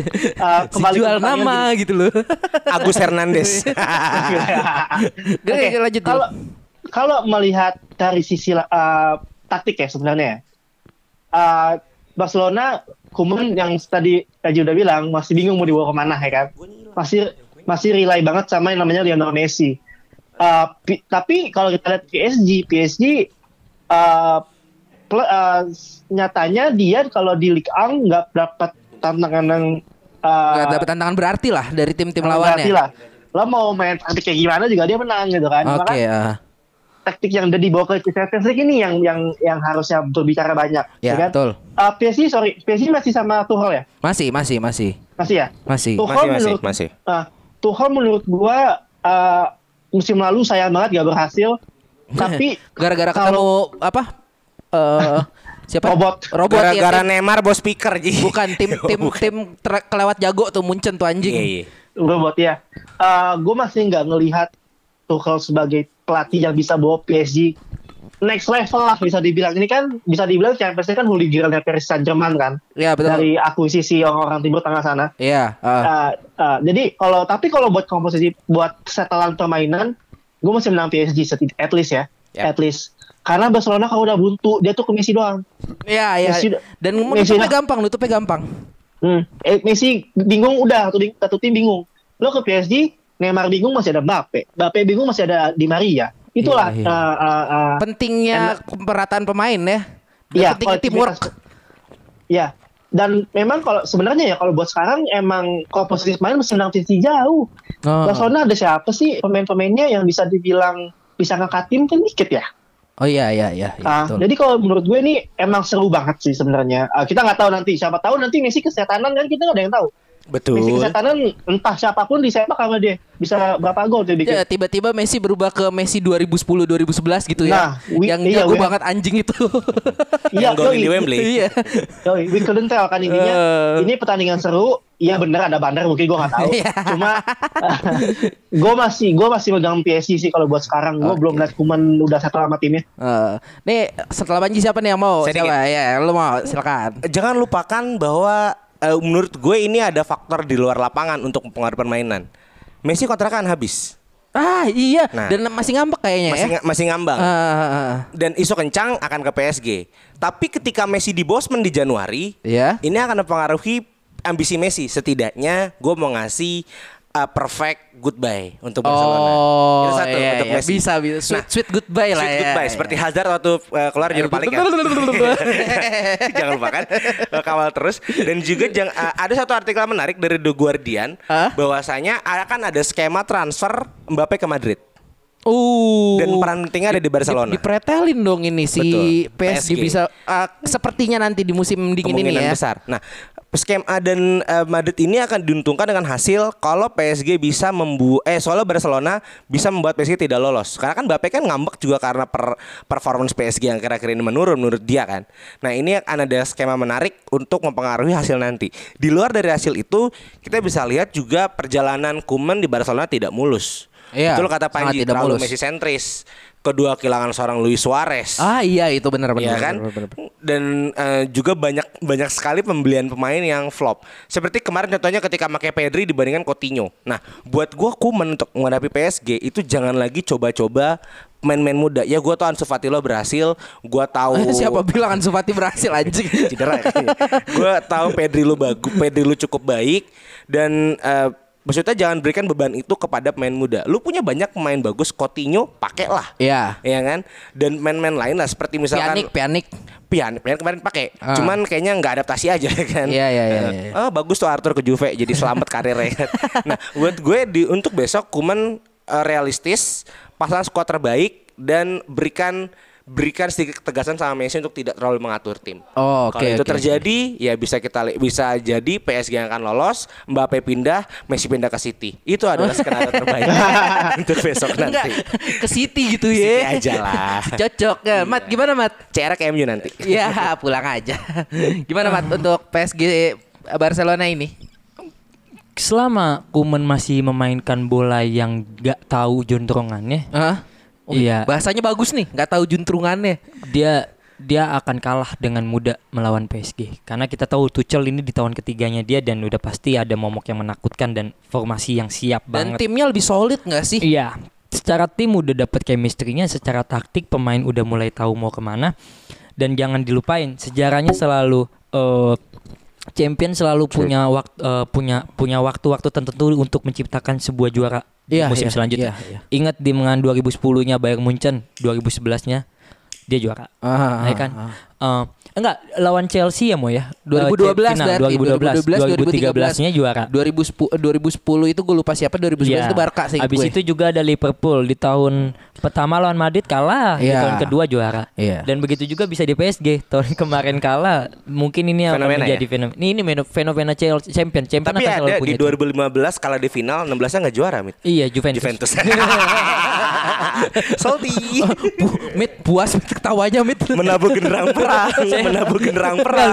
uh, Si kembali ke jual pertanyaan nama gini. gitu loh. Agus Hernandez. Oke, Oke, lanjut dulu. Kalau kalau melihat dari sisi uh, taktik ya sebenarnya ya. Uh, Barcelona Kuman yang tadi Raji udah bilang masih bingung mau dibawa ke mana ya kan. Masih masih rely banget sama yang namanya Lionel Messi. Uh, pi- tapi kalau kita lihat PSG, PSG uh, ple- uh, nyatanya dia kalau di Ligue 1 nggak dapat tantangan yang uh, Nggak dapat tantangan berarti lah dari tim-tim berarti lawannya. lah. Lo mau main taktik kayak gimana juga dia menang gitu kan. Oke Maka ya. taktik yang udah dibawa ke Champions League ini yang yang yang harusnya berbicara banyak, Ya, kan? betul. Uh, PSG sorry, PSG masih sama Tuchel ya? Masih, masih, masih. Masih ya? Masih. Tuchel Masih, masih, menurut masih. ah, Tuchel menurut gua uh, musim lalu sayang banget gak berhasil. Tapi Gara-gara kalau- ketemu apa? Eh siapa? Robot. Robot ya, Gara-gara tim- Neymar bos speaker Ji. Bukan tim tim Bukan. tim ter- kelewat jago tuh Munchen tuh anjing. Iya, iya. robot ya. Uh, gue masih nggak ngelihat Tuchel sebagai pelatih yang bisa bawa PSG next level lah bisa dibilang ini kan bisa dibilang Champions League kan holy grailnya Paris Saint Germain kan Iya, betul. dari akuisisi orang-orang timur tengah sana. Iya, ah. Uh, uh, jadi kalau tapi kalau buat komposisi buat setelan permainan, gue masih menang PSG at least ya, Yap. at least. Karena Barcelona kalau udah buntu dia tuh ke Messi doang. Iya, iya. Dan Messi nutupnya lah. gampang, nutupnya gampang. Hmm. Eh, Messi bingung udah satu, satu tim bingung. Lo ke PSG, Neymar bingung masih ada Mbappe, Mbappe bingung masih ada Di Maria. Itulah. Iya, iya. uh, uh, uh, Pentingnya pemerataan pemain ya. Dan Iya, pentingnya teamwork. Ya. Dan memang kalau sebenarnya ya kalau buat sekarang emang komposisi pemain masih menang PSG jauh. Oh. Barcelona ada siapa sih pemain-pemainnya yang bisa dibilang bisa ngangkat tim kan dikit ya. Oh iya iya iya, iya, Ah, betul. jadi kalau menurut gue ini emang seru banget sih sebenarnya. Ah, kita nggak tahu nanti siapa tahu nanti Messi kesetanan kan kita nggak ada yang tahu. Betul. Messi kesetanan entah siapa pun disepak sama dia bisa berapa gol dia bikin. Ya, tiba-tiba Messi berubah ke Messi 2010 2011 gitu ya. Nah, we- yang iya, jago we- banget anjing itu. Iya, Yang golin di. Wembley. Iya. Yoi, we couldn't tell kan intinya. Eh. ini pertandingan seru. Iya bener ada bandar mungkin gue nggak tahu. Iya. Cuma gue masih gue masih megang PSG sih kalau buat sekarang. Gue Oke. belum lihat Kuman udah satu sama timnya. Eh, nih setelah Banji siapa nih yang mau? Saya siapa? Ya, lu mau silakan. Jangan lupakan bahwa eh, menurut gue ini ada faktor di luar lapangan untuk mempengaruhi permainan. Messi kontrakan habis. Ah, iya. Nah. Dan masih ngambek kayaknya Masih ya. masih ngambang. Ah, ah, ah. dan isu kencang akan ke PSG. Tapi ketika Messi di Bosman di Januari, Iya. ini akan mempengaruhi ambisi Messi. Setidaknya gue mau ngasih uh, perfect goodbye untuk Barcelona. Oh, Itu satu iya, untuk iya. Messi. bisa bisa. Sweet, Nah, sweet goodbye lah Sweet ya. goodbye ya. seperti Hazard waktu uh, keluar Europa League kan. jangan lupa kan kawal terus dan juga jang- uh, ada satu artikel menarik dari The Guardian Hah? bahwasanya akan ada skema transfer Mbappe ke Madrid Uh. dan peran pentingnya ada di Barcelona. Di- dipretelin dong ini si Betul. PSG, PSG. bisa ah, sepertinya nanti di musim dingin ini ya. besar. Nah, skema dan eh, Madrid ini akan diuntungkan dengan hasil kalau PSG bisa membu eh soalnya Barcelona bisa membuat PSG tidak lolos. Karena kan Mbappe kan ngambek juga karena per performance PSG yang kira-kira ini menurun menurut dia kan. Nah, ini akan ada skema menarik untuk mempengaruhi hasil nanti. Di luar dari hasil itu, kita bisa lihat juga perjalanan Koeman di Barcelona tidak mulus. Iya, Betul kata Panji, tidak terlalu mulus. Messi sentris. Kedua kehilangan seorang Luis Suarez. Ah iya itu benar benar. Iya kan? benar, benar, benar. Dan eh, juga banyak banyak sekali pembelian pemain yang flop. Seperti kemarin contohnya ketika pakai Pedri dibandingkan Coutinho. Nah, buat gua Kuman untuk menghadapi PSG itu jangan lagi coba-coba main-main muda. Ya gua tahu Ansu Fati lo berhasil, gua tahu Siapa bilang Ansu Fati berhasil anjing? cedera ya. gua tahu Pedri lu bagus, Pedri lu cukup baik dan eh, maksudnya jangan berikan beban itu kepada pemain muda. Lu punya banyak pemain bagus, Coutinho pakailah. Iya. Iya kan? Dan main-main lain lah seperti misalkan Pianik, pianik. Pian, Pian kemarin pakai. Ah. Cuman kayaknya nggak adaptasi aja kan. Iya, iya, iya, Eh, iya. Oh, bagus tuh Arthur ke Juve jadi selamat karirnya. nah, buat gue di untuk besok Kuman eh, realistis, pasang skuad terbaik dan berikan berikan sedikit ketegasan sama Messi untuk tidak terlalu mengatur tim. Oh, oke, Kalau itu oke, terjadi, ya bisa kita bisa jadi PSG yang akan lolos, Mbappe pindah, Messi pindah ke City. Itu adalah skenario terbaik untuk besok Enggak nanti. ke City gitu City ya. aja lah. Cocok ya. Mat gimana Mat? CR ke MU nanti. Ya pulang aja. Gimana Mat untuk PSG Barcelona ini? Selama Kuman masih memainkan bola yang gak tahu jontorangannya, Hah? Oh, Iya. Bahasanya bagus nih, nggak tahu juntrungannya. dia dia akan kalah dengan mudah melawan PSG karena kita tahu Tuchel ini di tahun ketiganya dia dan udah pasti ada momok yang menakutkan dan formasi yang siap Dan banget. timnya lebih solid nggak sih? Iya, secara tim udah dapet chemistry-nya, secara taktik pemain udah mulai tahu mau ke mana. Dan jangan dilupain sejarahnya selalu eh, champion selalu punya waktu punya punya waktu-waktu tertentu untuk menciptakan sebuah juara Iya, musim iya, selanjutnya. iya, iya. Ingat di mengan 2010-nya Bayern Munchen, 2011-nya dia juara. Ah, ya kan? Eh, enggak lawan Chelsea ya mau ya. 2012 Eh, final, berarti 2012, 2013-nya juara. 2010 eh, 2010 itu gue lupa siapa 2011 Iya. itu Barca sih Abis gue. itu juga ada Liverpool di tahun pertama lawan Madrid kalah, di Iya. tahun kedua juara. Iya. Dan begitu juga bisa di PSG tahun kemarin kalah. Mungkin ini akan Fenomena menjadi ya? fenomena. Ini, ini fenomena Chelsea champion. Champion Tapi ada di itu. 2015 kalah di final 16-nya nggak juara, Mit. Iya Juventus. Juventus. Salty. Pu- Mit puas Mit ketawanya Mit. Menabuh genderang perang, menabuh genderang perang.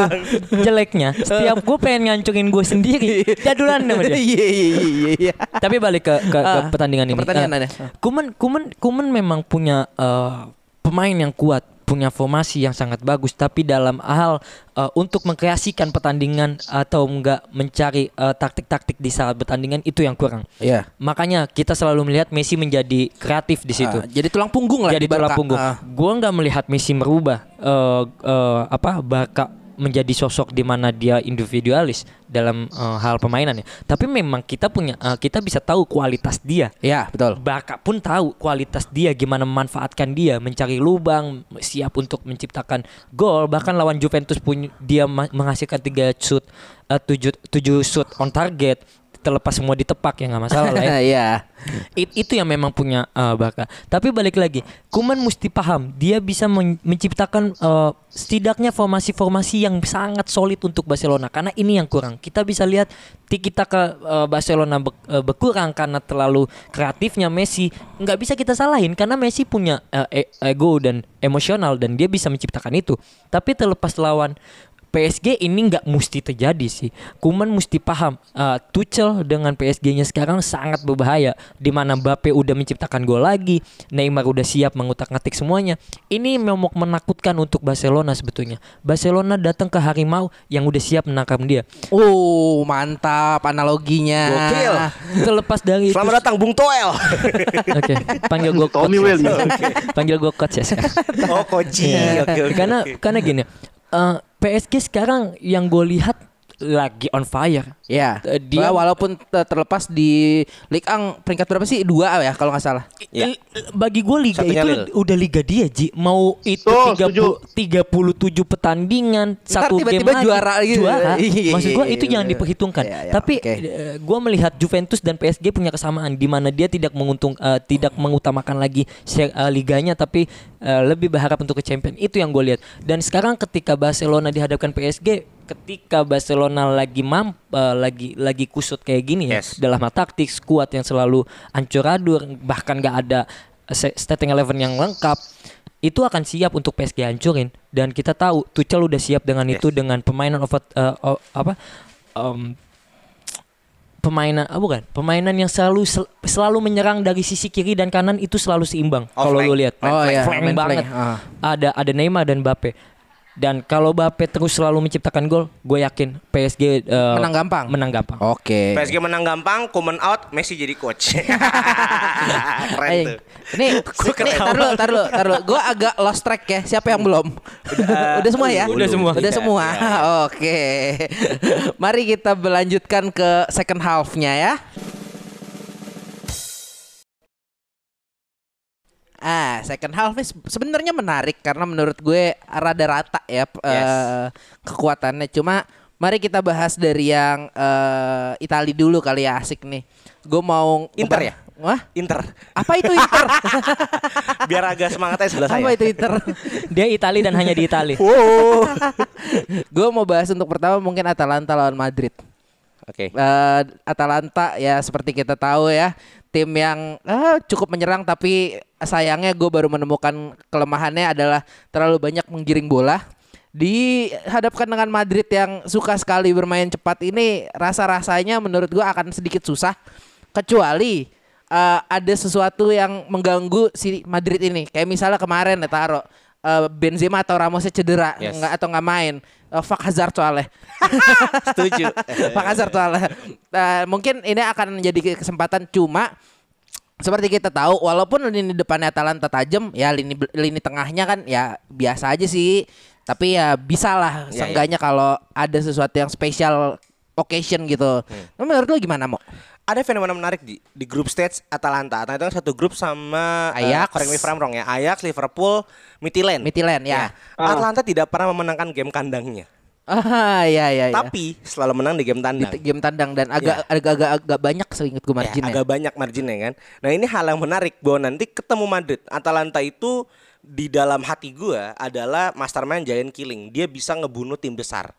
jeleknya setiap gue pengen ngancurin gue sendiri jadulan sama dia Iya iya iya iya. tapi balik ke ke, ke Ah, pertandingan ini pertandingan ada. Kuman Kuman Kuman memang punya eh, pemain yang kuat punya formasi yang sangat bagus tapi dalam hal eh, untuk mengkreasikan pertandingan atau enggak mencari eh, taktik-taktik di saat pertandingan itu yang kurang Iya. makanya kita selalu melihat Messi menjadi kreatif di situ Ah, jadi tulang punggung lah jadi tulang punggung. Ah. Gua nggak melihat Messi merubah eh, eh, apa Barca menjadi sosok di mana dia individualis dalam eh, hal permainannya. Tapi memang kita punya eh, kita bisa tahu kualitas dia. Iya, betul. Barca pun tahu kualitas dia gimana memanfaatkan dia, mencari lubang, siap untuk menciptakan gol. Bahkan lawan Juventus pun dia menghasilkan tiga shoot, eh, tujuh tujuh shoot on target, terlepas semua ditepak ya nggak masalah lah ya. Iya. It- itu yang memang punya uh, Barca. Tapi balik lagi, Kuman mesti paham dia bisa men- menciptakan uh, setidaknya formasi-formasi yang sangat solid untuk Barcelona karena ini yang kurang. Kita bisa lihat tiki taka uh, Barcelona be- uh, berkurang karena terlalu kreatifnya Messi. Nggak bisa kita salahin karena Messi punya uh, e- ego dan emosional dan dia bisa menciptakan itu. Tapi terlepas lawan PSG ini nggak mesti terjadi sih. Kuman mesti paham uh, Tuchel dengan PSG-nya sekarang sangat berbahaya. Di mana Mbappe udah menciptakan gol lagi, Neymar udah siap mengutak-ngatik semuanya. Ini memang menakutkan untuk Barcelona sebetulnya. Barcelona datang ke harimau yang udah siap menangkap dia. Oh, mantap analoginya. Gokil. Terlepas dari itu, Selamat datang Bung Toel. Oke, panggil gue coach. Tommy ya. Panggil gue coach ya sekarang. oh, Koji. Iya. Oke, oke. karena karena gini, eh, PSG sekarang yang gue lihat lagi on fire. Ya, Eh, dia- dia walaupun te- terlepas di Ligue 1 peringkat berapa sih? Dua ya kalau nggak salah. Ya. Bagi gue liga Satunya itu Lille. udah liga dia Ji. Mau itu Tuh, 30, 37 pertandingan Ntar satu game tiba-tiba lagi juara gitu. Juara. Iya, Maksud gue itu iya, jangan iya. diperhitungkan. Iya, iya, Tapi oke. gue melihat Juventus dan PSG punya kesamaan di mana dia tidak menguntung eh, tidak mengutamakan lagi eh, liganya tapi eh, lebih berharap untuk ke champion. Itu yang gue lihat. Dan sekarang ketika Barcelona dihadapkan PSG ketika Barcelona lagi mamp eh, lagi lagi kusut kayak gini ya Yes. dalam hal taktik skuad yang selalu ancur adur bahkan gak ada se- starting eleven yang lengkap itu akan siap untuk PSG hancurin. Dan kita tahu Tuchel udah siap dengan itu dengan permainan over eh, o- apa em, pemainan ah, bukan pemainan yang selalu sel- selalu menyerang dari sisi kiri dan kanan itu selalu seimbang. Oh, kalau lu lihat. Oh, flank. Main banget. flank, ah. ada ada Neymar dan Mbappe dan kalau Mbappe terus selalu menciptakan gol gue yakin PSG eh, Menang gampang. menang gampang Oke. PSG menang gampang, Kuman out, Messi jadi coach. Keren Eh, tuh. nih, nih, tar dulu, tar dulu, tar dulu. Gue agak lost track ya. Siapa yang belum? Udah, semua ya? Udah semua. Udah Iya, semua. iya. Oke. Mari kita melanjutkan ke second half-nya ya. Ah, second half sebenarnya menarik karena menurut gue rada rata ya p- eh, kekuatannya. Cuma mari kita bahas dari yang eh Itali dulu kali ya asik nih. Gue mau Inter ya? Wah, Inter. apa itu Inter? Biar agak semangatnya sebelah saya. apa itu Inter? dia Itali dan hanya di Itali gue mau bahas untuk pertama mungkin Atalanta lawan Madrid. Oke. Eh, Atalanta ya seperti kita tahu ya tim yang eh, cukup menyerang tapi sayangnya gue baru menemukan kelemahannya adalah terlalu banyak menggiring bola dihadapkan dengan Madrid yang suka sekali bermain cepat ini rasa-rasanya menurut gue akan sedikit susah kecuali eh, ada sesuatu yang mengganggu si Madrid ini. Kayak misalnya kemarin ya taruh eh, Benzema atau Ramosnya cedera Yes. nggak atau nggak main. Eh, fuck Hazard soalnya. Setuju. Fuck Hazard soalnya. Eh, mungkin ini akan menjadi kesempatan cuma seperti kita tahu walaupun lini depannya Atalanta tajam ya lini lini tengahnya kan ya biasa aja sih tapi ya bisa lah Ya, seenggaknya kalau ada sesuatu yang spesial occasion gitu Hmm. menurut lu gimana mau ada fenomena menarik di di grup stage Atalanta. Atalanta itu kan satu grup sama eh, Ajax. correct me if I'm wrong ya. Ajax, Liverpool, Midtjylland. Midtjylland, ya. Atalanta tidak pernah memenangkan game kandangnya. ah ya ya ya Tapi selalu menang di game di tandang. t- game tandang dan agak agak agak, agak banyak seingat gue Ya, marginnya agak banyak marginnya kan. Nah ini hal yang menarik bahwa nanti ketemu Madrid, Atalanta itu di dalam hati gua adalah mastermind giant killing. Dia bisa ngebunuh tim besar.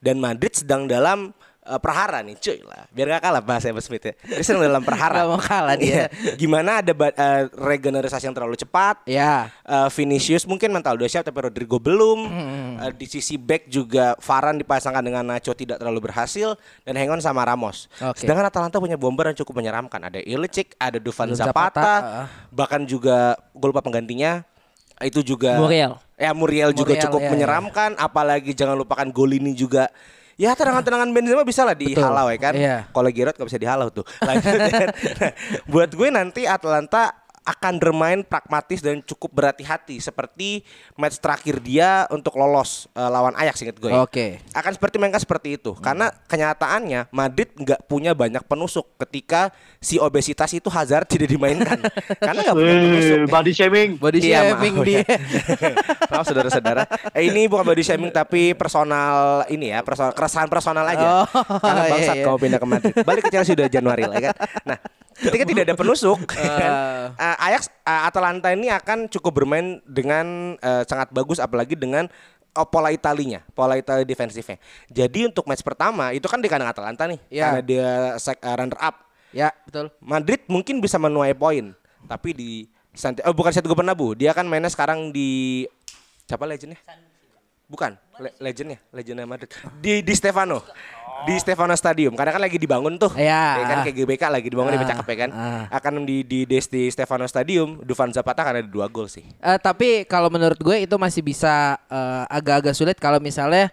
Dan Madrid sedang dalam eh, perhara nih, cuy lah. Biar gak kalah bahasa Evan Smith ya. Dia sedang dalam perhara. Nggak mau kalah dia. Iya. Gimana ada eh, regenerasi yang terlalu cepat. ya Eh, Vinicius mungkin mental udah siap tapi Rodrigo belum. Hmm. Eh, di sisi back juga Varane dipasangkan dengan Nacho tidak terlalu berhasil dan Hengon sama Ramos. Oke. Sedangkan Atalanta punya bomber yang cukup menyeramkan. Ada Ilicic, ada Dufan Zapata, Zapata, ah. bahkan juga gol lupa penggantinya itu juga Muriel. Ya Muriel juga Muriel, cukup ya, ya. menyeramkan apalagi jangan lupakan gol ini juga Ya tendangan-tendangan Benzema bisa lah dihalau ya kan. Iya. Kalau Giroud gak bisa dihalau tuh. Lanjut. Nah, buat gue nanti Atlanta akan bermain pragmatis dan cukup berhati-hati seperti match terakhir dia untuk lolos eh, lawan Ajax inget gue. ya. Oke. Akan seperti mereka seperti itu karena kenyataannya Madrid nggak punya banyak penusuk ketika si obesitas itu Hazard tidak dimainkan karena nggak punya penusuk. Eh, body shaming. body Iya, shaming maaf, dia ya. Maaf saudara-saudara. Eh, ini bukan body shaming tapi personal ini ya, personal keresahan personal aja. Oh, Karena iya, bangsat iya. kau pindah ke Madrid. Balik ke Chelsea udah Januari lah ya kan. Nah, ketika tidak ada penusuk kan, eh, Ajax eh, Atalanta ini akan cukup bermain dengan eh, sangat bagus apalagi dengan oh, pola Italinya, pola Itali defensifnya. Jadi untuk match pertama itu kan di kandang Atalanta nih, Iya. karena dia sek- eh, runner up. ya betul Madrid mungkin bisa menuai poin, tapi di Santi oh bukan Santiago Bernabeu, dia kan mainnya sekarang di siapa legendnya? Bukan, le- legendnya, legendnya Madrid. Di di Stefano. Di Stefano Stadium karena kan lagi dibangun tuh. Iya. Ya kan kayak GBK lagi dibangun Ah, lebih cakep ya kan. ah. Akan di di di, di Stefano Stadium, Dufan Zapata kan ada dua gol sih. Eh, tapi kalau menurut gue itu masih bisa eh, agak-agak sulit kalau misalnya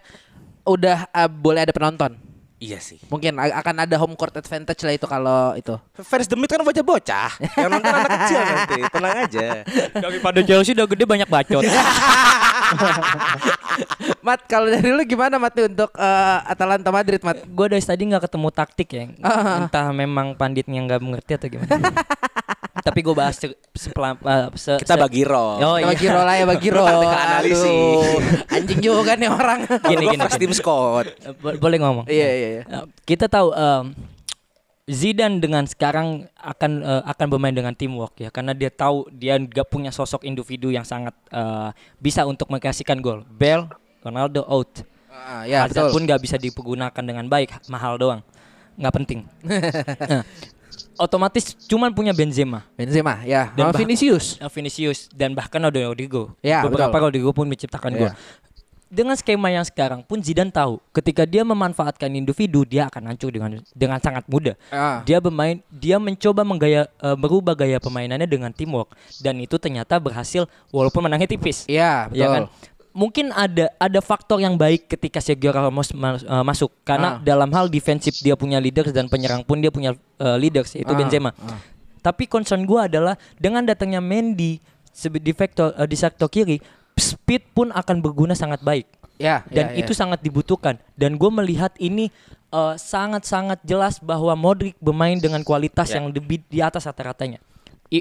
udah eh, boleh ada penonton. Iya sih. Mungkin akan ada home court advantage lah itu kalau itu. Fans demit kan bocah-bocah. Yang nonton anak kecil nanti. Tenang aja. Daripada Chelsea udah gede banyak bacot. Mat, kalau dari lu gimana Mat untuk eh, Atalanta Madrid, Mat? gue dari tadi nggak ketemu taktik ya. Ah. Entah memang panditnya nggak mengerti atau gimana. Tapi gue bahas se- sepelan, eh, se- Kita se- bagi roll. Oh, iya. Bagi roll lah ya, bagi roll. Analisis. Aduh, Anjing juga nih orang. Gini, gini, gini. team squad. Eh, bo- boleh ngomong. Iya, iya, iya. Eh, Kita tahu em, Zidane dengan sekarang akan eh, akan bermain dengan teamwork ya karena dia tahu dia nggak punya sosok individu yang sangat eh, bisa untuk mengkasihkan gol. Bell, Ronaldo out. Ah, ya, Hazard betul. pun nggak bisa dipergunakan dengan baik, mahal doang. Nggak penting. Nah, otomatis cuman punya Benzema. Benzema, ya. Dan Vinicius. Uh, Vinicius dan bahkan ada Rodrigo. Ya, Beberapa betul. Rodrigo pun menciptakan Ya. gol. Dengan skema yang sekarang pun Zidane tahu ketika dia memanfaatkan individu dia akan hancur dengan dengan sangat mudah. Ah. Dia bermain dia mencoba menggaya eh, merubah gaya permainannya dengan teamwork dan itu ternyata berhasil walaupun menangnya tipis. Iya, betul. Ya kan? Mungkin ada ada faktor yang baik ketika Sergio Ramos ma- eh, masuk karena Ah. dalam hal defensif dia punya leaders dan penyerang pun dia punya eh, leaders yaitu Ah, Benzema. Tapi concern gua adalah dengan datangnya Mendy di vektor eh, di sektor kiri, speed pun akan berguna sangat baik. Ya, Dan ya, itu ya. sangat dibutuhkan. Dan gue melihat ini sangat-sangat jelas bahwa Modric bermain dengan kualitas Ya. yang lebih di atas rata-ratanya.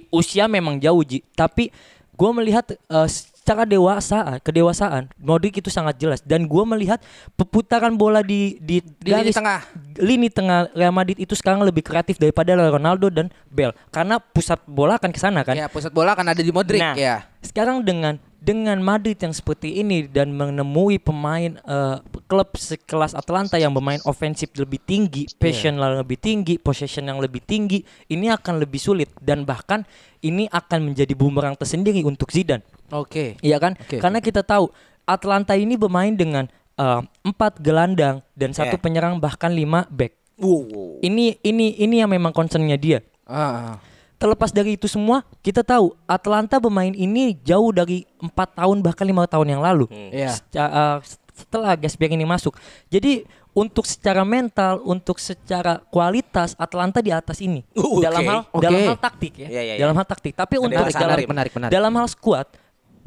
Usia memang jauh Ji, tapi gue melihat eh, secara dewasa, kedewasaan Modric itu sangat jelas. Dan gue melihat perputaran bola di di, Di lini garis- tengah. lini tengah Real Madrid itu sekarang lebih kreatif daripada Ronaldo dan Bell karena pusat bola akan ke sana kan. Ya, pusat bola akan ada di Modric Nah, ya. sekarang dengan dengan Madrid yang seperti ini dan menemui pemain eh, klub sekelas Atlanta yang bermain ofensif lebih tinggi, passion yang lebih tinggi, possession yang lebih tinggi, ini akan lebih sulit dan bahkan ini akan menjadi bumerang tersendiri untuk Zidane. Oke. Iya kan? Oke, Karena kita tahu Atlanta ini bermain dengan eh, empat gelandang dan satu Yeah. penyerang bahkan lima back. Wow. Ini ini ini yang memang concernnya dia. Ah, ah. Terlepas dari itu semua, kita tahu Atlanta bermain ini jauh dari empat tahun bahkan lima tahun yang lalu. Iya. Seca- eh, setelah Gasper ini masuk. Jadi untuk secara mental, untuk secara kualitas Atlanta di atas ini. Uh, Dalam oke. hal Oke. dalam hal taktik ya. Iya, iya, iya. Dalam hal taktik. Tapi untuk yang dalam, menarik, menarik, menarik, menarik. dalam hal squad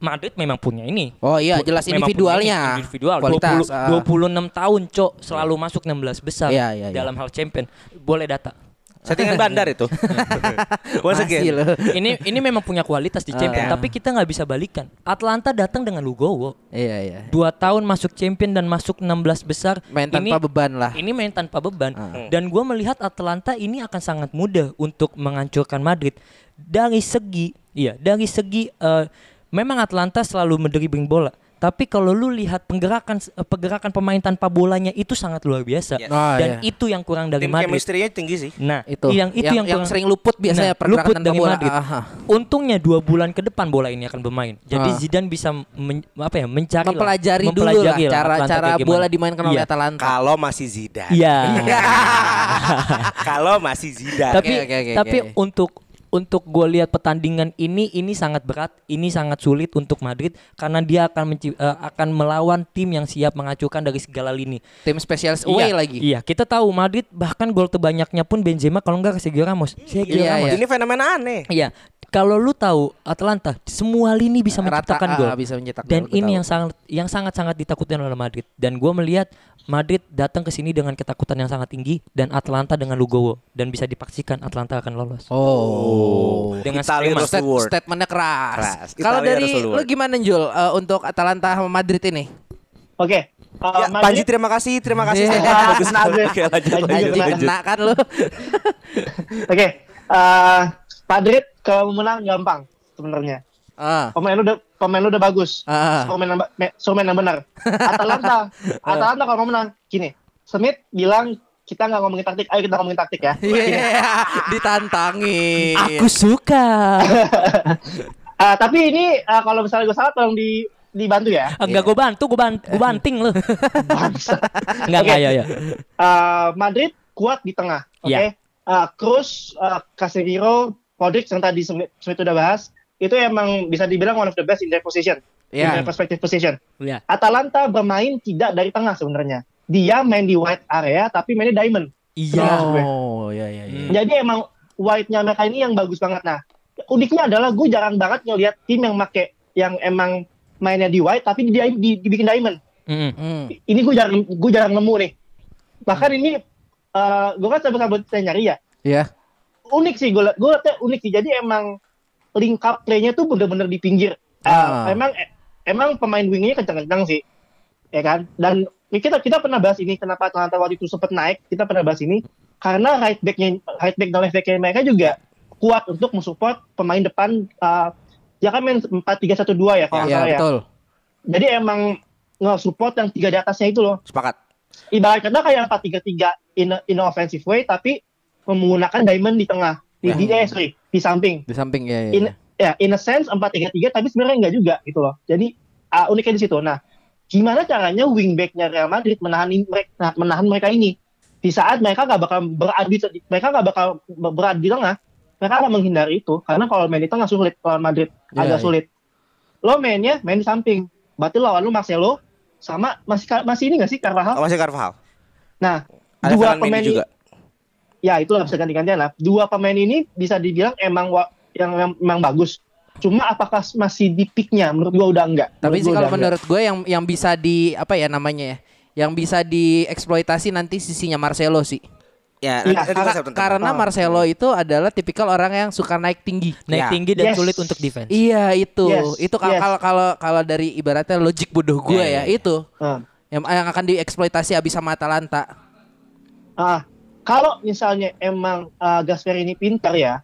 Madrid memang punya ini. Oh iya, jelas individualnya. ini, individual. Kualitas, 20, ah. 26 tahun, Cok, selalu masuk 16 besar Iya, iya, iya. dalam hal champion. Boleh data. Settingan bandar itu. Once Masih again. loh. ini ini memang punya kualitas di champion, Ah. tapi kita nggak bisa balikan. Atlanta datang dengan Lugowo. Iya, iya. Dua tahun masuk champion dan masuk 16 besar. Main tanpa beban lah. Ini main tanpa beban. Ah. Dan gua melihat Atlanta ini akan sangat mudah untuk menghancurkan Madrid dari segi, iya, dari segi eh, memang Atlanta selalu mendribling bola. Tapi kalau lu lihat penggerakan eh, pergerakan pemain tanpa bolanya itu sangat luar biasa. Yes. Ah, Dan iya. itu yang kurang dari Tim Madrid. chemistry-nya tinggi sih. Nah, Itu. yang itu yang, Yang- yang kurang- sering luput biasanya pergerakan luput tanpa dari bola. Madrid. Aha. Untungnya dua bulan ke depan bola ini akan bermain. Jadi Ah. Zidane bisa men- apa ya mencari lah, Mempelajari dulu lah mempelajari lah cara bola dimainkan oleh Iya. Atalanta. Kalau masih Zidane. Iya. Kalau masih Zidane. tapi Oke, oke, oke, tapi oke. untuk untuk gue lihat pertandingan ini ini sangat berat, ini sangat sulit untuk Madrid karena dia akan menci- eh, akan melawan tim yang siap mengacurkan dari segala lini. Tim spesialis away iya, lagi. Iya, kita tahu Madrid bahkan gol terbanyaknya pun Benzema kalau enggak ke Sergio Ramos. Sergio Iya, Ramos. iya. Ini fenomena aneh. Iya. Kalau lu tahu Atlanta semua lini bisa Rata, menciptakan ah, gol. bisa mencetak Dan gol, ini tahu. yang sangat yang sangat sangat ditakutkan oleh Madrid. Dan gua melihat Madrid datang ke sini dengan ketakutan yang sangat tinggi dan Atlanta dengan Lugowo dan bisa dipastikan Atlanta akan lolos. Oh. Dengan Word. statementnya keras. Keras. Kalau dari lu gimana Jul eh, untuk Atalanta sama Madrid ini? Oke. uh, Ya, Panji terima kasih, terima kasih. Iya. Bagus. Kena gue. Oke, lanjut, Lanjut, lanjut, Anjing lanjut. kena kan lu. Oke. eh, Madrid kalau menang gampang sebenarnya. Ah. Pemain lu udah pemain lu udah bagus. Ah. Suruh main yang, yang benar. Atalanta, Atalanta kalau mau menang, gini. Smith bilang kita nggak ngomongin taktik, ayo kita ngomongin taktik ya. Iya, ditantangin. Aku suka. Ah, tapi ini ah, kalau misalnya gue salah tolong di dibantu ya. Enggak gue bantu, gue bantu, gue banting lu. Bangsa. Enggak enggak ya ya. Ah, Madrid kuat di tengah, oke. Iya. Ah, Kroos, ah, Casemiro, Modric yang tadi Smith Smith udah bahas, itu emang bisa dibilang one of the best in their position, in Iya. their perspective position. Iya. Atalanta bermain tidak dari tengah sebenarnya. Dia main di wide area tapi mainnya diamond. Iya. Oh, iya iya iya. Jadi emang wide-nya mereka ini yang bagus banget. Nah, uniknya adalah gue jarang banget ngeliat tim yang make yang emang mainnya di wide tapi di, di- dibikin diamond. Mm-mm. Hmm. Ini gue jarang gue jarang nemu nih. Bahkan ini eh gue kan saya nyari ya. Iya. Unik sih gue gue unik sih. Jadi emang link up play-nya tuh bener-bener di pinggir. Eh, Ah. Emang eh, emang pemain wingnya kencang-kencang sih. Ya kan? Dan kita kita pernah bahas ini kenapa Atalanta waktu itu sempat naik. Kita pernah bahas ini karena right back-nya right back dan left back mereka juga kuat untuk mensupport pemain depan eh, ya kan main 4-3-1-2 ya kalau nggak Iya, salah ya. betul. Jadi emang nge-support yang tiga di atasnya itu loh. Sepakat. Ibarat kata kayak 4-3-3 in a, in a offensive way tapi menggunakan diamond di tengah. Di, Ya. di eh, sorry, di samping. Di samping ya. In, ya. ya, in a sense 4-3-3 tapi sebenarnya enggak juga gitu loh. Jadi ah, uniknya di situ. Nah, gimana caranya wingbacknya Real Madrid menahan mereka menahan mereka ini di saat mereka nggak bakal beradu di- mereka nggak bakal ber- beradu di tengah mereka akan menghindari itu karena kalau main di tengah sulit lawan Madrid Iya, agak iya. sulit lo mainnya main di samping berarti lawan lu Marcelo sama masih masih ini nggak sih Carvajal Oh, masih Carvajal. nah Ada dua pemain juga. Ya itu lah bisa ganti-gantian lah dua pemain ini bisa dibilang emang yang yang- emang bagus cuma apakah masih di peaknya menurut gua udah enggak Tapi Menurut sih gua kalau menurut gue yang yang bisa di apa ya namanya ya? Yang bisa dieksploitasi nanti sisinya Marcelo sih. Ya, kita Karena, karena Oh. Marcelo itu adalah tipikal orang yang suka naik tinggi. Naik Ya. tinggi dan Yes. sulit untuk defense. Iya itu, Yes, itu kalau yes. kalau kalau kalau dari ibaratnya logik bodoh gue Iya, ya iya, itu Hmm. yang yang akan dieksploitasi abis sama Atalanta. Ah, kalau misalnya emang uh, Gasper ini pintar ya,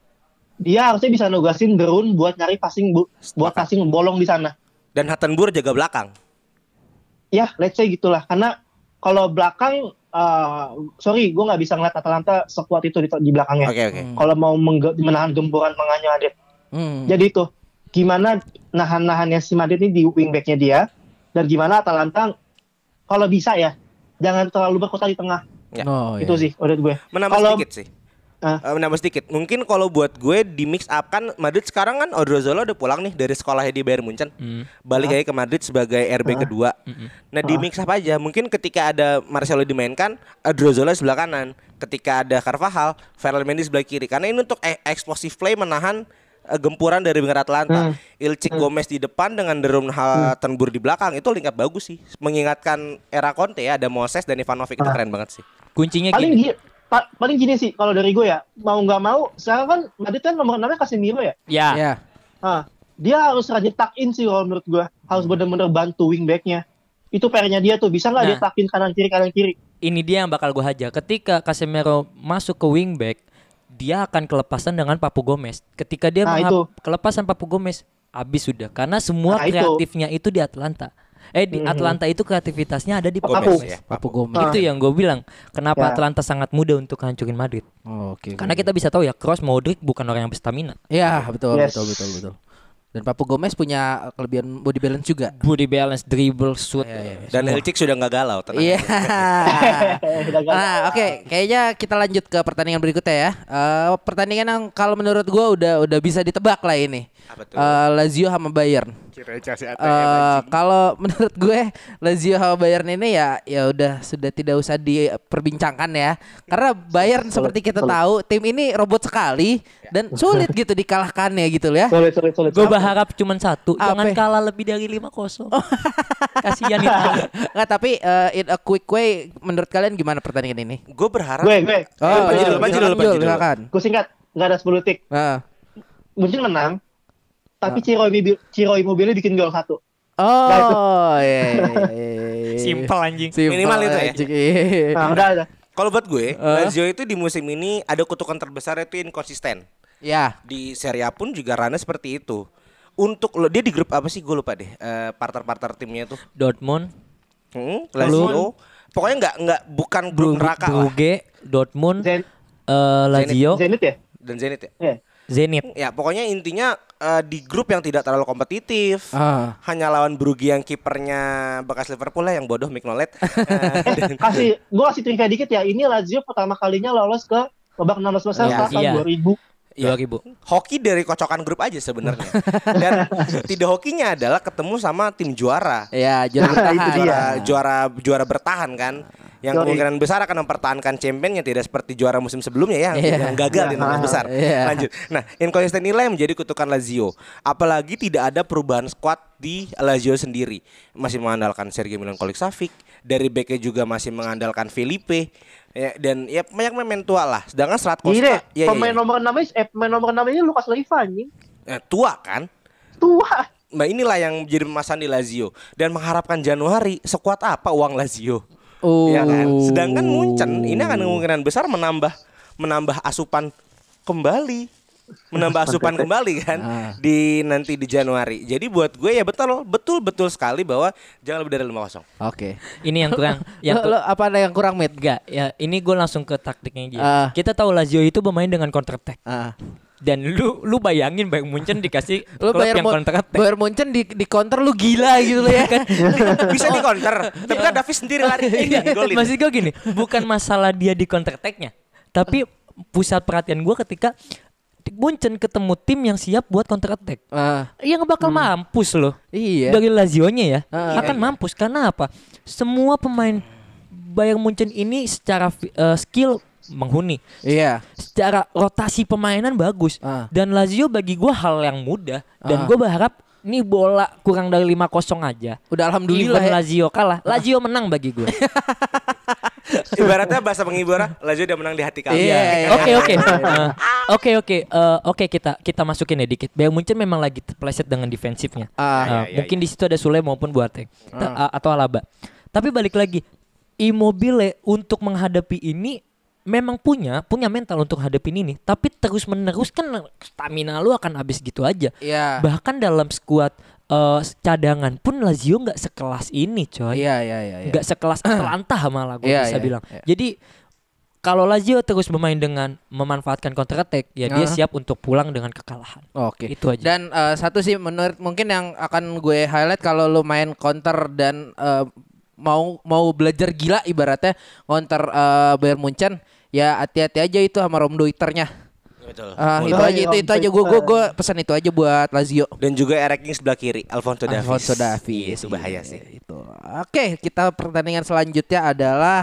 dia harusnya bisa nugasin Berun buat nyari passing bu- buat passing bolong di sana. Dan Hattenburg jaga belakang. Ya, let's say gitulah. Karena kalau belakang, uh, sorry, gue nggak bisa ngeliat Atalanta sekuat itu di, di belakangnya. Oke, oke. Kalau mau menahan gemburan tengahnya Madrid. Hmm. Jadi itu gimana nahan-nahannya si Madrid ini di wingbacknya dia dan gimana Atalanta kalau bisa ya jangan terlalu berkota di tengah Ya. Oh, itu iya. sih menurut gue. Menambah Kalau- sedikit sih. Ah. Eh, menambah sedikit. Mungkin kalau buat gue di mix up kan Madrid sekarang kan Odriozola udah pulang nih dari sekolahnya di Bayern Munchen. Balik lagi ke Madrid sebagai RB kedua. Nah, di mix up aja. Mungkin ketika ada Marcelo dimainkan, Odriozola sebelah kanan. Ketika ada Carvajal, Ferland Mendy sebelah kiri. Karena ini untuk e- explosive play menahan gempuran dari winger Atlanta. Ilcik Gomez di depan dengan Deron Haltenburg di belakang itu link up bagus sih. Mengingatkan era Conte ya, ada Moses dan Ivanovic itu keren banget sih. Kuncinya paling gini. gini, pa- paling gini sih kalau dari gue ya mau nggak mau sekarang kan Madrid kan nomor 6 Casemiro ya Ya. Ya. ah, dia harus rajin tuck in sih kalau menurut gue harus benar-benar bantu wingbacknya itu PR-nya dia tuh bisa nggak Nah. dia tuck in kanan kiri kanan kiri Ini dia yang bakal gue hajar. Ketika Casemiro masuk ke wingback, dia akan kelepasan dengan Papu Gomez. Ketika dia Nah, itu. kelepasan Papu Gomez, habis sudah. Karena semua Nah, itu. kreatifnya itu di Atlanta. Eh di Atlanta itu kreativitasnya ada di Papu Papu. Gomez. ya. Papu Gomez. Ah. Itu yang gue bilang. Kenapa Ya. Atlanta sangat mudah untuk hancurin Madrid? Oh, Oke. Karena kita bisa tahu ya, Kroos Modric bukan orang yang berstamina. Ya betul Yes. betul betul betul. Dan Papu Gomez punya kelebihan body balance juga. Body balance, dribble, shoot. Dan Ilcik sudah nggak galau, tenang. Iya. Gagal. nah, oke, kayaknya kita lanjut ke pertandingan berikutnya ya. Eh, pertandingan yang kalau menurut gua udah udah bisa ditebak lah ini. Apa tuh? Eh, Lazio sama Bayern. Eh, kalau menurut gue Lazio sama Bayern ini ya ya udah sudah tidak usah diperbincangkan ya. Karena Bayern seperti kita sulit. tahu tim ini robot sekali dan sulit gitu dikalahkannya gitu ya. sulit sulit sulit Gue berharap cuma satu, Apa? jangan kalah lebih dari 5-0. Kasihan itu. Nggak, tapi eh, in a quick way menurut kalian gimana pertandingan ini? Gue berharap gue gue Oh, Panji dulu, Panji dulu, Panji dulu. gue singkat nggak ada 10 detik Nah. Munchen menang tapi Ciro Immobile, Ciro Immobile bikin gol satu Oh, iya, iya, iya. Simpel anjing. Simpel Minimal itu ya. anjing, iya. nah udah udah Kalau buat gue, Eh? Lazio itu di musim ini ada kutukan terbesar itu inkonsisten. Ya. Di Serie A pun juga rannya seperti itu. Untuk lo dia di grup apa sih? Gue lupa deh. Eh, partner-partner timnya itu. Dortmund, Hmm, Lazio. Pokoknya nggak nggak bukan grup neraka lah. Brugge, Dortmund, Zen, eh, Lazio, Zenit ya Dan Zenit ya. Iya. Zenit. Ya pokoknya intinya eh, di grup yang tidak terlalu kompetitif. Ah. Hanya lawan Brugge yang kipernya bekas Liverpool lah yang bodoh Mignolet. Eh, dan- kasih gue kasih trivia dikit ya ini Lazio pertama kalinya lolos ke babak 16 besar Iya. setelah tahun Iya. 2000 Iya. 2000. hoki dari kocokan grup aja sebenarnya. Dan tidak hokinya adalah ketemu sama tim juara. Ya, juara bertahan. Itu dia. Juara juara juara bertahan kan. Yang Yoi. kemungkinan besar akan mempertahankan championnya tidak seperti juara musim sebelumnya ya yang, Iya. yang gagal di 16 besar. Iya. Lanjut. Nah, inkonsisten nilai menjadi kutukan Lazio. Apalagi tidak ada perubahan squad di Lazio sendiri. Masih mengandalkan Sergei Milinkovic Savic, dari backnya juga masih mengandalkan Felipe. Ya, dan ya banyak pemain tua lah. Sedangkan Serat ya, ya, pemain ya. nomor 6 nya- eh, pemain nomor 6 ini Lukas Leiva anjing. Eh, tua kan? Tua. Nah inilah yang jadi permasalahan di Lazio dan mengharapkan Januari sekuat apa uang Lazio, Oh. ya kan? Sedangkan Munchen ini akan kemungkinan besar menambah menambah asupan kembali, menambah asupan kembali kan Ah. di nanti di Januari. Jadi buat gue ya betul betul betul sekali bahwa jangan lebih dari 5-0. Oke. Ini yang kurang. yang Lo, lo apa ada yang kurang, Mit? Enggak, ya ini gue langsung ke taktiknya dia. Ah. Kita tahu Lazio itu bermain dengan counter attack. Ah. Dan lu lu bayangin Bayern Munchen dikasih Lu klub bayar yang counter attack. Bayar Munchen di di counter lu gila gitu lo ya kan. Bisa di counter, tapi kan Davis sendiri lari ini golin. Maksud gue gini, bukan masalah dia di counter attack-nya, tapi pusat perhatian gue ketika Munchen ketemu tim yang siap buat counter attack. Ah, Yang bakal mampus loh. iya. Dari Lazio-nya ya, Ah. akan mampus karena apa? Semua pemain Bayern Munchen ini secara eh, skill menghuni, Iya. secara rotasi permainan bagus. Ah. Dan Lazio bagi gua hal yang mudah dan Ah. gue berharap nih bola kurang dari 5-0 aja. Udah alhamdulillah Even ya. Lazio kalah, Lazio menang bagi gue. Ibaratnya bahasa penghibur Lazio udah menang di hati kami. Iya, iya. Oke oke Eh, oke oke Eh, oke kita kita masukin ya dikit. Bayern Munchen memang lagi terpeleset dengan defensifnya. Ah, Eh, iya, iya, mungkin di situ ada Sule maupun Boateng a- atau Alaba. Tapi balik lagi, Immobile untuk menghadapi ini memang punya punya mental untuk hadapin ini. Tapi terus menerus kan stamina lu akan habis gitu aja. Iya. Bahkan dalam skuad eh, cadangan pun Lazio nggak sekelas ini coy Iya, iya, iya. iya. nggak sekelas Atalanta malah gue Iya, bisa iya, bilang. iya. Jadi kalau Lazio terus bermain dengan memanfaatkan counter attack, ya dia Ah. siap untuk pulang dengan kekalahan. Oke. Itu aja. Dan eh, satu sih menurut mungkin yang akan gue highlight kalau lu main counter dan eh, mau mau belajar gila ibaratnya counter eh, Bayern Munchen ya hati-hati aja itu sama Rom Doiternya. Betul. Ah, itu aja itu itu aja gue gue gue pesan itu aja buat Lazio. Dan juga Eric King sebelah kiri, Alfonso Davies. Alfonso Iya, Davies. itu bahaya Iya, sih. Itu. Oke, kita pertandingan selanjutnya adalah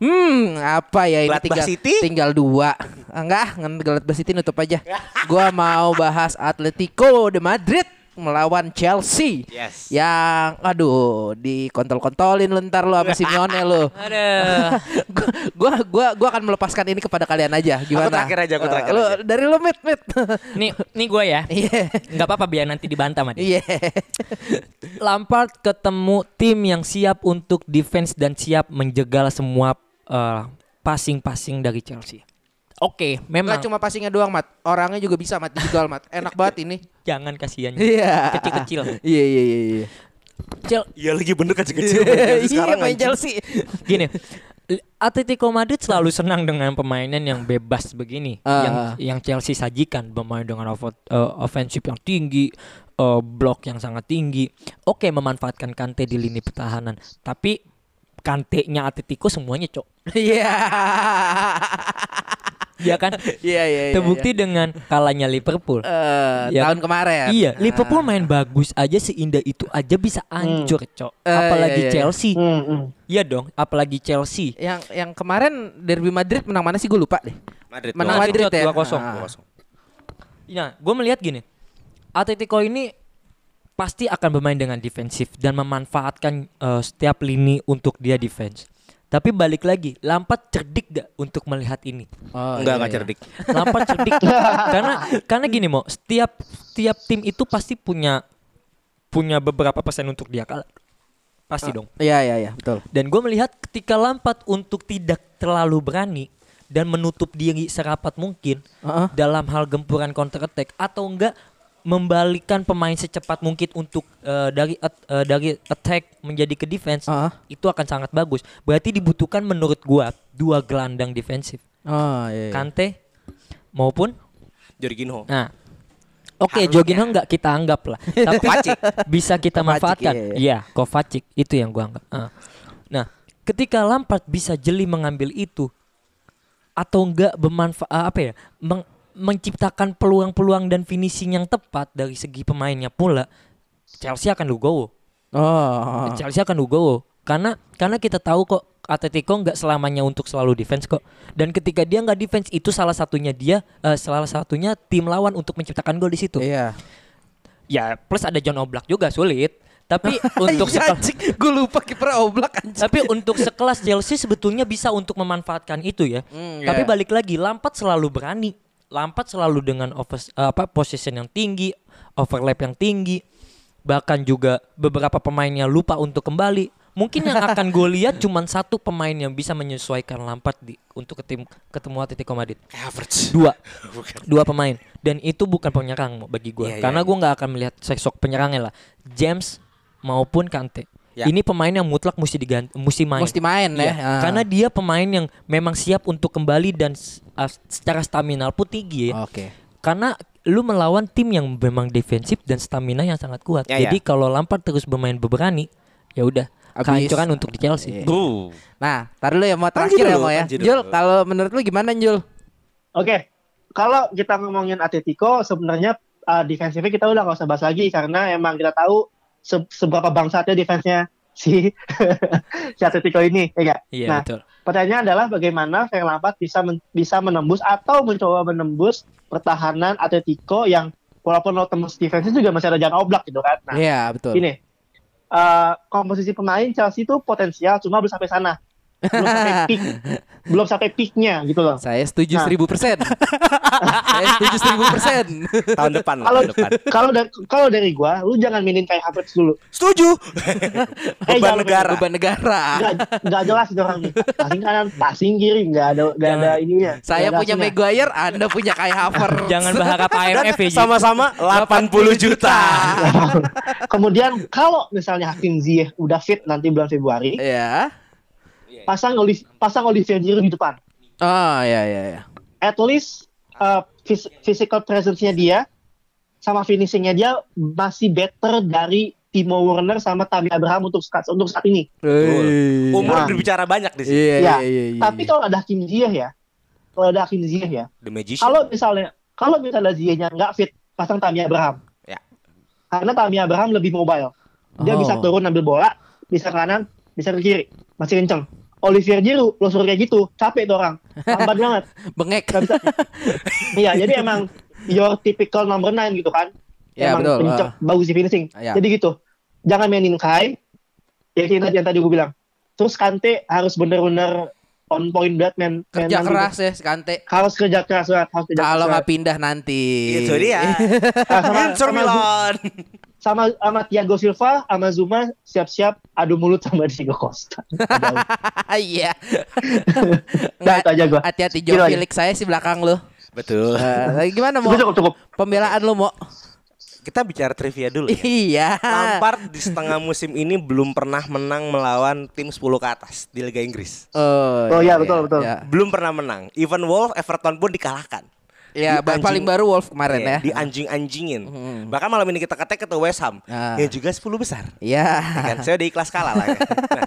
Hmm, apa ya ini Gladbach tinggal City? tinggal dua. Enggak, Gladbach City nutup aja. Gua mau bahas Atletico de Madrid melawan Chelsea. Yes. Yang aduh, dikontol-kontolin lu ntar lu sama Simeone lu. Ada. gua gua gua akan melepaskan ini kepada kalian aja. Gimana? terakhir aja, aku terakhir lu, aja. Dari lu mit mit. nih, nih gue ya. Iya. Nggak apa-apa biar nanti dibantah sama dia. Iya. Lampard ketemu tim yang siap untuk defense dan siap menjegal semua eh, passing-passing dari Chelsea. Oke, memang Enggak cuma passingnya doang, Mat. Orangnya juga bisa, Mat. Dijual, Mat. Enak banget ini. jangan kasihan. Iya. Kecil-kecil. Iya, iya, iya, iya. Chel- Iya lagi bener kecil-kecil. Iya, main Chelsea. gini Atletico Madrid selalu senang dengan permainan yang bebas begini Ah. yang yang Chelsea sajikan bermain dengan eh, offensive yang tinggi eh, blok yang sangat tinggi oke memanfaatkan Kante di lini pertahanan tapi Kante-nya Atletico semuanya cok Iya. ya kan Iya, iya, iya. terbukti dengan kalahnya Liverpool Eh, Ya tahun kan? kemarin. Iya, Liverpool main bagus aja seindah itu aja bisa hancur, Cok. Eh, Apalagi iya, iya. Chelsea. Hmm, hmm. Iya dong, apalagi Chelsea. Yang yang kemarin Derby Madrid menang mana sih gue lupa deh. Madrid. Menang Madrid Madrid ya. 2-0. Ah. Nah, gue melihat gini, Atletico ini pasti akan bermain dengan defensif dan memanfaatkan eh, setiap lini untuk dia defense. Tapi balik lagi, Lampard cerdik gak untuk melihat ini? Oh, Enggak, iya, enggak iya. cerdik. Lampard cerdik karena karena gini mau setiap setiap tim itu pasti punya punya beberapa persen untuk dia kalah. Pasti dong. Iya, iya, iya, betul. Dan gue melihat ketika Lampard untuk tidak terlalu berani dan menutup diri serapat mungkin Heeh. dalam hal gempuran counter attack atau enggak membalikan pemain secepat mungkin untuk eh, dari at- eh, dari attack menjadi ke defense Heeh. itu akan sangat bagus. Berarti dibutuhkan menurut gua dua gelandang defensif. Oh, iya. iya. Kante maupun Jorginho. nah Oke, Jorginho nggak kita anggap lah. Tapi Kovacic. bisa kita Kovacic, manfaatkan. iya, iya. Iya, Kovacic itu yang gua anggap. Ah. Nah, ketika Lampard bisa jeli mengambil itu atau enggak bermanfaat apa ya? meng- menciptakan peluang-peluang dan finishing yang tepat dari segi pemainnya pula Chelsea akan legowo. Oh. Chelsea akan legowo karena karena kita tahu kok Atletico nggak selamanya untuk selalu defense kok. Dan ketika dia nggak defense itu salah satunya dia eh, salah satunya tim lawan untuk menciptakan gol di situ. Iya. Ya plus ada John Oblak juga sulit. Tapi untuk Iya, sekel- anjing. gue lupa kiper Oblak anjing. tapi untuk sekelas Chelsea sebetulnya bisa untuk memanfaatkan itu ya. Hmm, Tapi iya. balik lagi Lampard selalu berani. Lampard selalu dengan over, apa position yang tinggi, overlap yang tinggi. Bahkan juga beberapa pemainnya lupa untuk kembali. Mungkin yang akan gue lihat cuma satu pemain yang bisa menyesuaikan Lampard di untuk ketim, ketemu Atletico Madrid. Havertz. Dua, Bukan. dua pemain. Dan itu bukan penyerang bagi gue, Iya, iya, karena iya. gue nggak akan melihat sosok penyerangnya lah. James maupun Kante. Ya. Ini pemain yang mutlak mesti diganti, mesti main. Mesti main Iya, ya. Ah. Karena dia pemain yang memang siap untuk kembali dan uh, secara stamina pun tinggi ya. Oke. Karena lu melawan tim yang memang defensif dan stamina yang sangat kuat. Ya, Jadi ya. kalau Lampard terus bermain berani, ya udah kehancuran untuk di Chelsea. Iya. Nah, tar dulu ya mau terakhir ya mau ya. Jul, kalau menurut lu gimana Jul? Oke, kalau kita ngomongin Atletico sebenarnya uh, defensifnya kita udah nggak usah bahas lagi karena emang kita tahu se- seberapa bangsatnya defense-nya si si Atletico ini, ya nggak? Iya nah, betul. pertanyaannya adalah bagaimana Frank Lampard bisa men- bisa menembus atau mencoba menembus pertahanan Atletico yang walaupun lo tembus defense juga masih ada Jan Oblak gitu kan. Nah, Iya, betul. Gini, eh, komposisi pemain Chelsea itu potensial, cuma belum sampai sana, belum sampai peak, belum sampai peaknya gitu loh. Saya setuju Nah. seribu persen. Saya setuju seribu persen. Tahun depan lah, Kalau tahun depan. kalau dari kalau dari gua, lu jangan mainin kayak Havertz dulu. Setuju. Eh, Beban jangan negara. Beban negara. Nggak, jelas itu orang nih. Passing kanan, passing kiri, nggak ada nggak ada ininya. Saya punya hasilnya. Maguire, Anda punya Kai Havertz. Jangan berharap AMF ya. Sama-sama 80 juta. Kemudian kalau misalnya Hakim Ziyech udah fit nanti bulan Februari, Iya. pasang Oli- pasang Olivier Giroud di depan. Oh, iya iya iya. At least uh, phys- physical presence-nya dia sama finishing-nya dia masih better dari Timo Werner sama Tammy Abraham untuk saat, untuk saat ini. Umur Nah. berbicara banyak di sini. Iya ya, iya iya. iya. tapi kalau ada Hakim Ziyech ya, ada Hakim Ziyech ya. The Magician. Kalau misalnya kalau misalnya Ziyechnya nggak fit, pasang Tammy Abraham. Ya. Karena Tammy Abraham lebih mobile. Dia Oh. bisa turun ambil bola, bisa kanan, bisa ke kiri, masih kenceng. Olivier Giroud, lo suruh kayak gitu, capek tuh orang, lambat banget. Bengek. Nggak bisa. Iya, jadi emang your typical number 9 gitu kan. Ya, emang betul, ah. bagus di finishing. Ya. Jadi gitu. Jangan mainin Kai. Ya tadi yang tadi gue bilang. Terus Kante harus bener-bener on point banget man Kerja nanti. keras ya Kante. Harus kerja keras banget, harus kerja Kalau keras nggak pindah nanti. Itu dia. Ah, sama, Inter sama, Milan. Sama, sama Thiago Silva, sama Zuma siap-siap adu mulut sama Diego Costa. Iya. Nah, itu aja gua. Hati-hati Jo aja. Felix saya sih belakang lu. Betul. Eh, gimana mau? Cukup, cukup. Pembelaan lu mau? Kita bicara trivia dulu ya. Iya. Lampard di setengah musim ini belum pernah menang melawan tim 10 ke atas di Liga Inggris. Oh, Oh, iya, betul, betul. Ya, Belum pernah menang. Even Wolf, Everton pun dikalahkan. Ya anjing- paling baru Wolf kemarin Iya, ya. Di anjing-anjingin. Bahkan malam ini kita ketek ke West Ham. Ah. Yang juga 10 besar. Iya. Ya kan? Saya udah ikhlas kalah lah ya. Nah,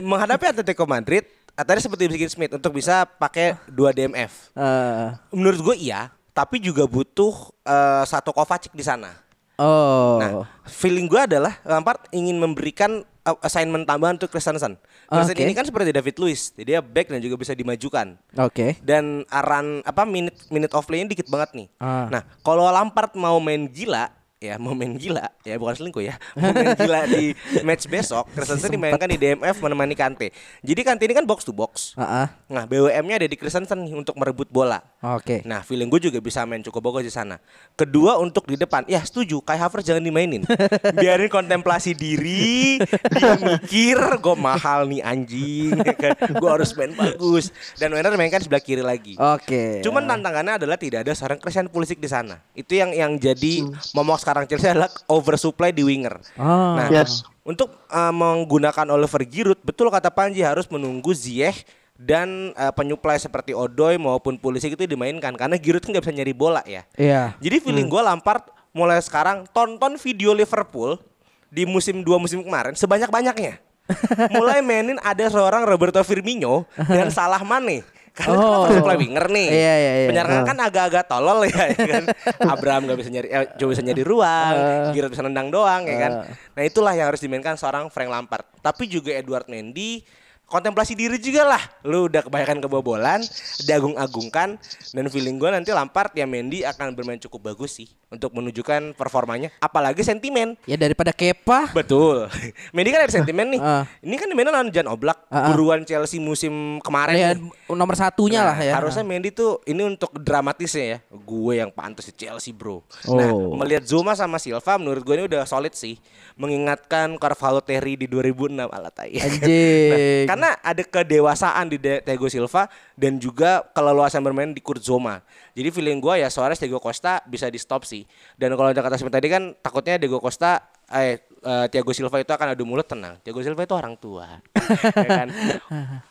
menghadapi Atletico Madrid, tadi seperti bikin Smith untuk bisa pakai dua DMF. Eh, Menurut gue iya, tapi juga butuh eh, satu Kovacic di sana. Oh. Nah, feeling gue adalah Lampard ingin memberikan uh, assignment tambahan untuk Christensen. Christensen Oke. ini kan seperti David Luiz, jadi dia back dan juga bisa dimajukan. Oke. Dan aran apa minute minute of play-nya dikit banget nih. Ah. Nah, kalau Lampard mau main gila, ya main gila, ya bukan selingkuh ya. Main gila di match besok, Christensen dimainkan di DMF menemani Kante. Jadi Kante ini kan box to box. Ah. Nah, BWM-nya ada di Christensen nih untuk merebut bola. Oke. Nah, feeling gue juga bisa main cukup bagus di sana. Kedua untuk di depan, ya setuju. Kai Havertz jangan dimainin. Biarin kontemplasi diri, dia mikir, gue mahal nih anjing, gue harus main bagus. Dan Werner mainkan sebelah kiri lagi. Oke. Cuman tantangannya adalah tidak ada seorang Christian Pulisic di sana. Itu yang yang jadi momok sekarang Chelsea adalah oversupply di winger. Oh. Nah, Yes. untuk uh, menggunakan Oliver Giroud, betul kata Panji harus menunggu Ziyech dan uh, penyuplai seperti Odoi maupun Pulisic itu dimainkan karena Giroud kan nggak bisa nyari bola ya. Iya. Jadi feeling gua Lampard mulai sekarang tonton video Liverpool di musim dua musim kemarin sebanyak-banyaknya. mulai mainin ada seorang Roberto Firmino dan Salah Mane. Karena Oh. oh. kan winger nih. Iya, iya, iya. Penyerang Oh. kan agak-agak tolol ya, ya kan. Abraham gak bisa nyari eh, coba bisa nyari ruang, Eh. Giroud bisa nendang doang ya kan. Eh. Nah, itulah yang harus dimainkan seorang Frank Lampard. Tapi juga Edward Mendy kontemplasi diri juga lah. Lu udah kebanyakan kebobolan, diagung-agungkan dan feeling gue nanti Lampard ya Mendy akan bermain cukup bagus sih untuk menunjukkan performanya. Apalagi sentimen. Ya daripada Kepa. Betul. Mendy kan ada sentimen nih. Ah. Ini kan dimainin lawan Jan Oblak, Ah, ah. buruan Chelsea musim kemarin. Ya, nih. nomor satunya Nah, lah ya. Harusnya Mendy tuh ini untuk dramatisnya ya. Gue yang pantas di Chelsea, Bro. Oh. Nah, melihat Zuma sama Silva menurut gue ini udah solid sih. Mengingatkan Carvalho Terry di 2006 ala tai. Anjing. Karena ada kedewasaan di Thiago Silva dan juga keleluasan bermain di Kurt Zoma. Jadi feeling gue ya Suarez Diego Costa bisa di stop sih. Dan kalau ada kata seperti tadi kan takutnya Diego Costa eh eh, Thiago Silva itu akan adu mulut tenang. Thiago Silva itu orang tua. ya kan?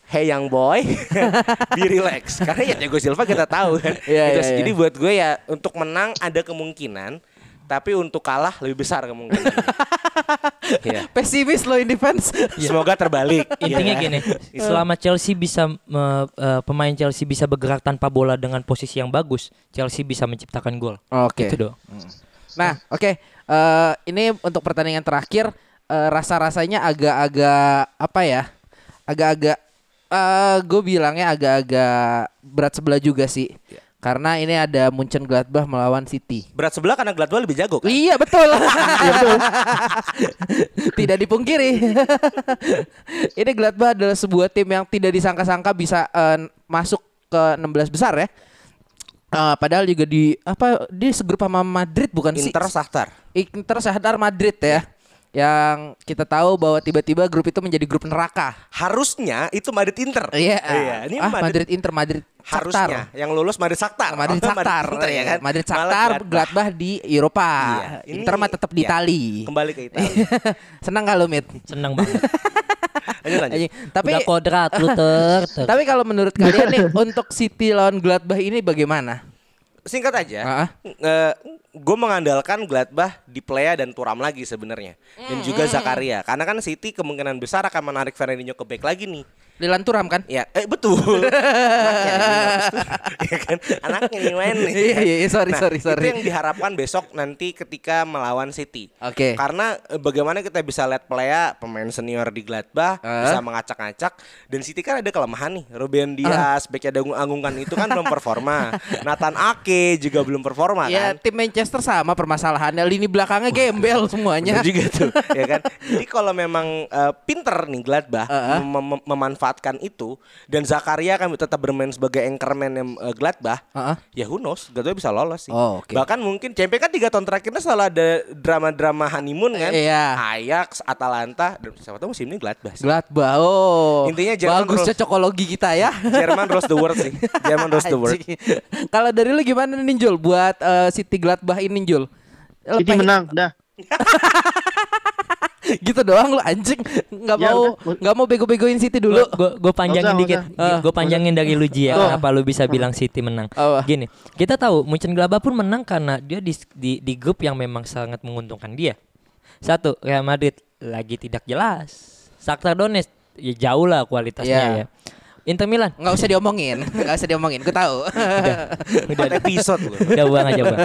Hey young boy, be relax. Karena ya Thiago Silva kita tahu kan. Iya, Gitu iya, sih. iya. Jadi buat gue ya untuk menang ada kemungkinan tapi untuk kalah lebih besar kemungkinan. Iya. Pesimis lo in defense. Semoga terbalik. Intinya Iya. gini, selama Chelsea bisa me- eh, pemain Chelsea bisa bergerak tanpa bola dengan posisi yang bagus, Chelsea bisa menciptakan gol. Oke. Itu dong. Nah, oke. Eh, ini untuk pertandingan terakhir eh, rasa-rasanya agak-agak apa ya? Agak-agak eh gue bilangnya agak-agak berat sebelah juga sih. Karena ini ada Munchen Gladbach melawan City. Berat sebelah karena Gladbach lebih jago kan? Iya betul. tidak dipungkiri. ini Gladbach adalah sebuah tim yang tidak disangka-sangka bisa eh, masuk ke 16 besar ya. Eh, padahal juga di apa dia segrup sama Madrid bukan sih? Inter Shakhtar. Inter Shakhtar Madrid ya. Yang kita tahu bahwa tiba-tiba grup itu menjadi grup neraka. Harusnya itu Madrid Inter. Iya. Iya, ini ah, Madrid, Madrid Inter Madrid harusnya Shakhtar. yang lulus Madrid Shakhtar. Madrid Oh, Shakhtar Inter ya kan. Madrid Shakhtar Gladbach. Gladbach di Eropa. Iya, ini- Inter mah tetap di iya, Itali. Kembali ke Italia. Senang gak lu Mit? Senang banget. lanjut lanjut. Anjing. Tapi Udah kodrat lu ter. tapi kalau menurut kalian nih untuk City lawan Gladbach ini bagaimana? Singkat aja. Ah. gue mengandalkan Gladbach di Plea dan Turam lagi sebenarnya dan juga Zakaria karena kan City kemungkinan besar akan menarik Fernandinho ke back lagi nih Lilan Turam kan? Ya, eh betul. Ya kan? Anaknya nih main nih. Iya, iya, iya, sorry, Nah, sorry, sorry. Itu yang diharapkan besok nanti ketika melawan City. Oke. Karena eh, bagaimana kita bisa lihat Plea pemain senior di Gladbach Ah. bisa mengacak-ngacak dan City kan ada kelemahan nih. Ruben Dias, bek ada anggungan itu kan belum performa. Nathan Ake juga belum performa Ya kan. tim Manchester sama permasalahannya lini belakangnya gembel semuanya. Bener juga tuh, ya kan. Jadi kalau memang eh, pinter nih Gladbach Uh-uh. mem- mem- memanfaatkan itu dan Zakaria kan tetap bermain sebagai anchorman yang eh, Gladbach, Uh-uh. ya who knows, Gladbach bisa lolos sih. Oh, oke. Bahkan mungkin champion kan tiga tahun terakhirnya selalu ada drama-drama honeymoon kan. Iya. Ajax, Atalanta, dan siapa tahu musim ini Gladbach. sih. Gladbach. Oh. Intinya Jerman bagus cocokologi kita ya. Jerman rules the world sih. Jerman rules the world. Kalau dari lu gimana nih Jul buat eh, City Gladbach ini Jul? City menang, dah. gitu doang lu anjing nggak Ya mau nggak mau bego-begoin City dulu. Gue panjangin usah, dikit. usah. Gue panjangin dari lu Ji ya. Tuh. Kenapa lu bisa bilang City menang? Apa? Gini, kita tahu Munchen Gladbach pun menang karena dia di, di di grup yang memang sangat menguntungkan dia. Satu, Real Madrid lagi tidak jelas. Shakhtar Donetsk ya jauh lah kualitasnya Iya. ya. Inter Milan Nggak usah diomongin, nggak usah diomongin. Gue tahu. udah udah episode loh. udah buang aja bang.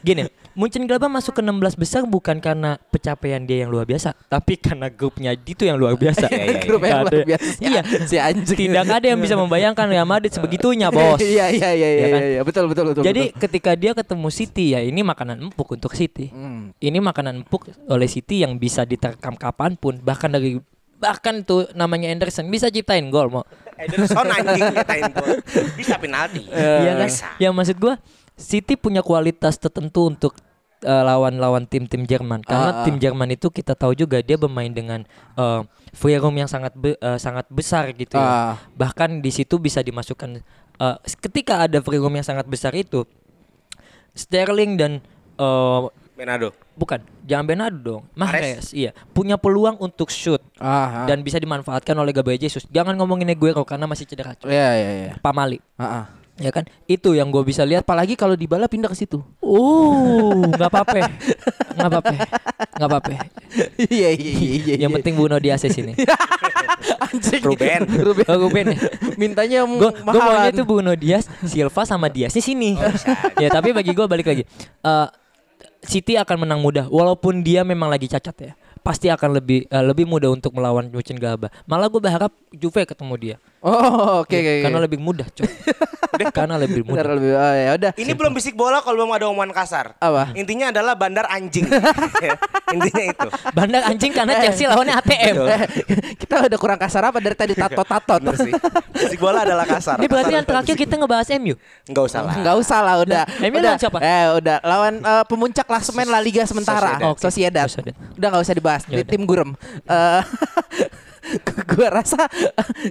Gini, Munchen Gladbach masuk ke 16 besar bukan karena pencapaian dia yang luar biasa, tapi karena grupnya itu yang luar biasa. Iya, iya, iya. Grup yang luar biasa. Iya, si anjing. tidak ada yang bisa membayangkan Real Madrid sebegitunya, bos. Iya iya iya iya Ya kan? iya betul betul betul. Jadi betul. ketika dia ketemu City ya ini makanan empuk untuk City. Hmm. Ini makanan empuk oleh City yang bisa diterkam kapan pun bahkan dari bahkan tuh namanya Anderson bisa ciptain gol mau. Ederson anjing nyetain gol. Bisa penalti. Iya kan? Bisa. Ya maksud gua City punya kualitas tertentu untuk eh, lawan-lawan tim-tim Jerman Ah, ah. karena tim Jerman itu kita tahu juga dia bermain dengan eh, free room yang sangat be- eh, sangat besar gitu Ah. ya. Bahkan di situ bisa dimasukkan eh, ketika ada free room yang sangat besar itu Sterling dan eh, Benado. bukan jangan Bernardo dong Mahrez iya punya peluang untuk shoot Ah, ah. dan bisa dimanfaatkan oleh Gabriel Jesus jangan ngomongin Aguero karena masih cedera cuy. Iya iya iya. Pamali Ah, ah. ya kan itu yang gue bisa lihat Apalagi kalau Dybala pindah ke situ. Uh, nggak apa-apa, nggak apa-apa, nggak apa-apa. Iya iya iya iya. Yang penting Bruno Dias di sini. anjing. Ruben. Ruben. Oh, Ruben. Mintanya Gue gue mahalan. maunya itu Bruno Dias, Silva sama Dias di sini. ya tapi bagi gue balik lagi. Eh, City akan menang mudah, walaupun dia memang lagi cacat ya. Pasti akan lebih eh, lebih mudah untuk melawan Munchen Gladbach. Malah gue berharap Juve ketemu dia. Oh oke oke. Karena lebih mudah, coy. Karena lebih mudah. Benar lebih. Oh, ya udah. Ini belum bisik bola kalau belum ada omongan kasar. Apa? Intinya adalah bandar anjing. Ya, Intinya itu. Bandar anjing karena Chelsea lawannya ATM. Eh, kita udah kurang kasar apa dari tadi tato-tato sih. Bisik bola adalah kasar. Ini berarti Kasar yang terakhir kita ngebahas MU. Enggak usah lah. Enggak usah lah udah. Nah, MU udah. lawan siapa? Eh udah lawan eh, pemuncak klasemen La Liga sementara. Sociedad. Oh, Sociedad. Sociedad. Udah nggak usah dibahas. Ya Di tim gurem. Eh gua rasa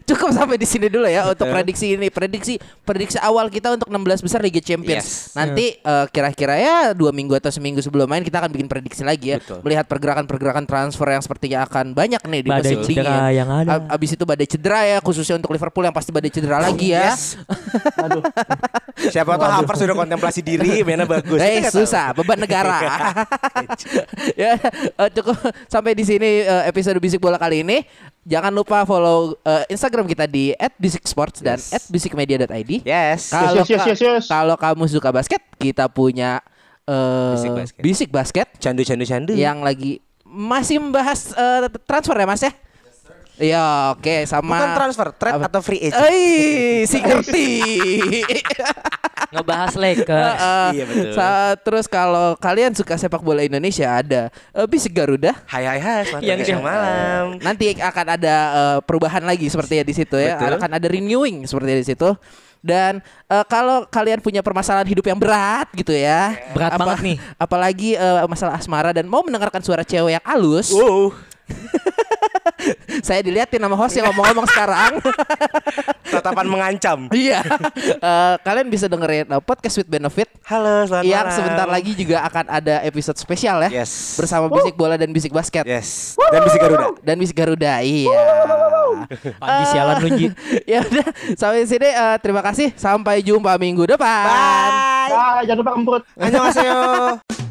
cukup sampai di sini dulu ya untuk prediksi ini. Prediksi prediksi awal kita untuk 16 besar Liga Champions. Yes. Nanti eh, kira-kira ya dua minggu atau seminggu sebelum main kita akan bikin prediksi lagi ya. Betul. Melihat pergerakan-pergerakan transfer yang sepertinya akan banyak nih di Badai musim cedera dingin. yang ada. Ab- Abis itu badai cedera ya khususnya untuk Liverpool yang pasti badai cedera lagi ya. Yes. Siapa tahu Havertz sudah kontemplasi diri, mainnya bagus. Eh Kita nggak tahu. susah beban negara. ya eh, cukup sampai di sini eh, episode bisik bola kali ini. Jangan lupa follow eh, Instagram kita di @bisiksports dan Yes. @bisikmedia.id. Yes. Kalau Yes, yes, yes, yes. kalau kamu suka basket, kita punya eh, Bisik basket. bisik basket Candu candu candu. yang lagi masih membahas eh, transfer ya Mas ya? Iya, oke sama Bukan transfer, trade Apa? atau free agent. Eh, si ngerti. Ngebahas Lakers. Heeh. Iya, betul. Sa- terus kalau kalian suka sepak bola Indonesia ada eh, Bisik Garuda. Hai hai hai, selamat Yang siang malam. Nanti akan ada eh, perubahan lagi seperti ya di situ ya. Betul. Akan ada renewing seperti di situ. Dan eh, kalau kalian punya permasalahan hidup yang berat gitu ya. Berat banget nih. Apalagi eh, masalah asmara dan mau mendengarkan suara cewek yang halus. Wow. Saya diliatin sama host yang ngomong-ngomong sekarang. Tatapan mengancam. Iya. Eh, kalian bisa dengerin eh, podcast with benefit Halo, selamat yang malam. sebentar lagi juga akan ada episode spesial ya. Yes. Bersama Bisik Bola dan Bisik Basket. Yes. Dan bisik Garuda. Dan Bisik Garuda. Iya. Panji sialan lu Ji. ya udah sampai sini eh, terima kasih. Sampai jumpa minggu depan. Bye. Ah, jangan lupa kemput. Annyeonghaseyo.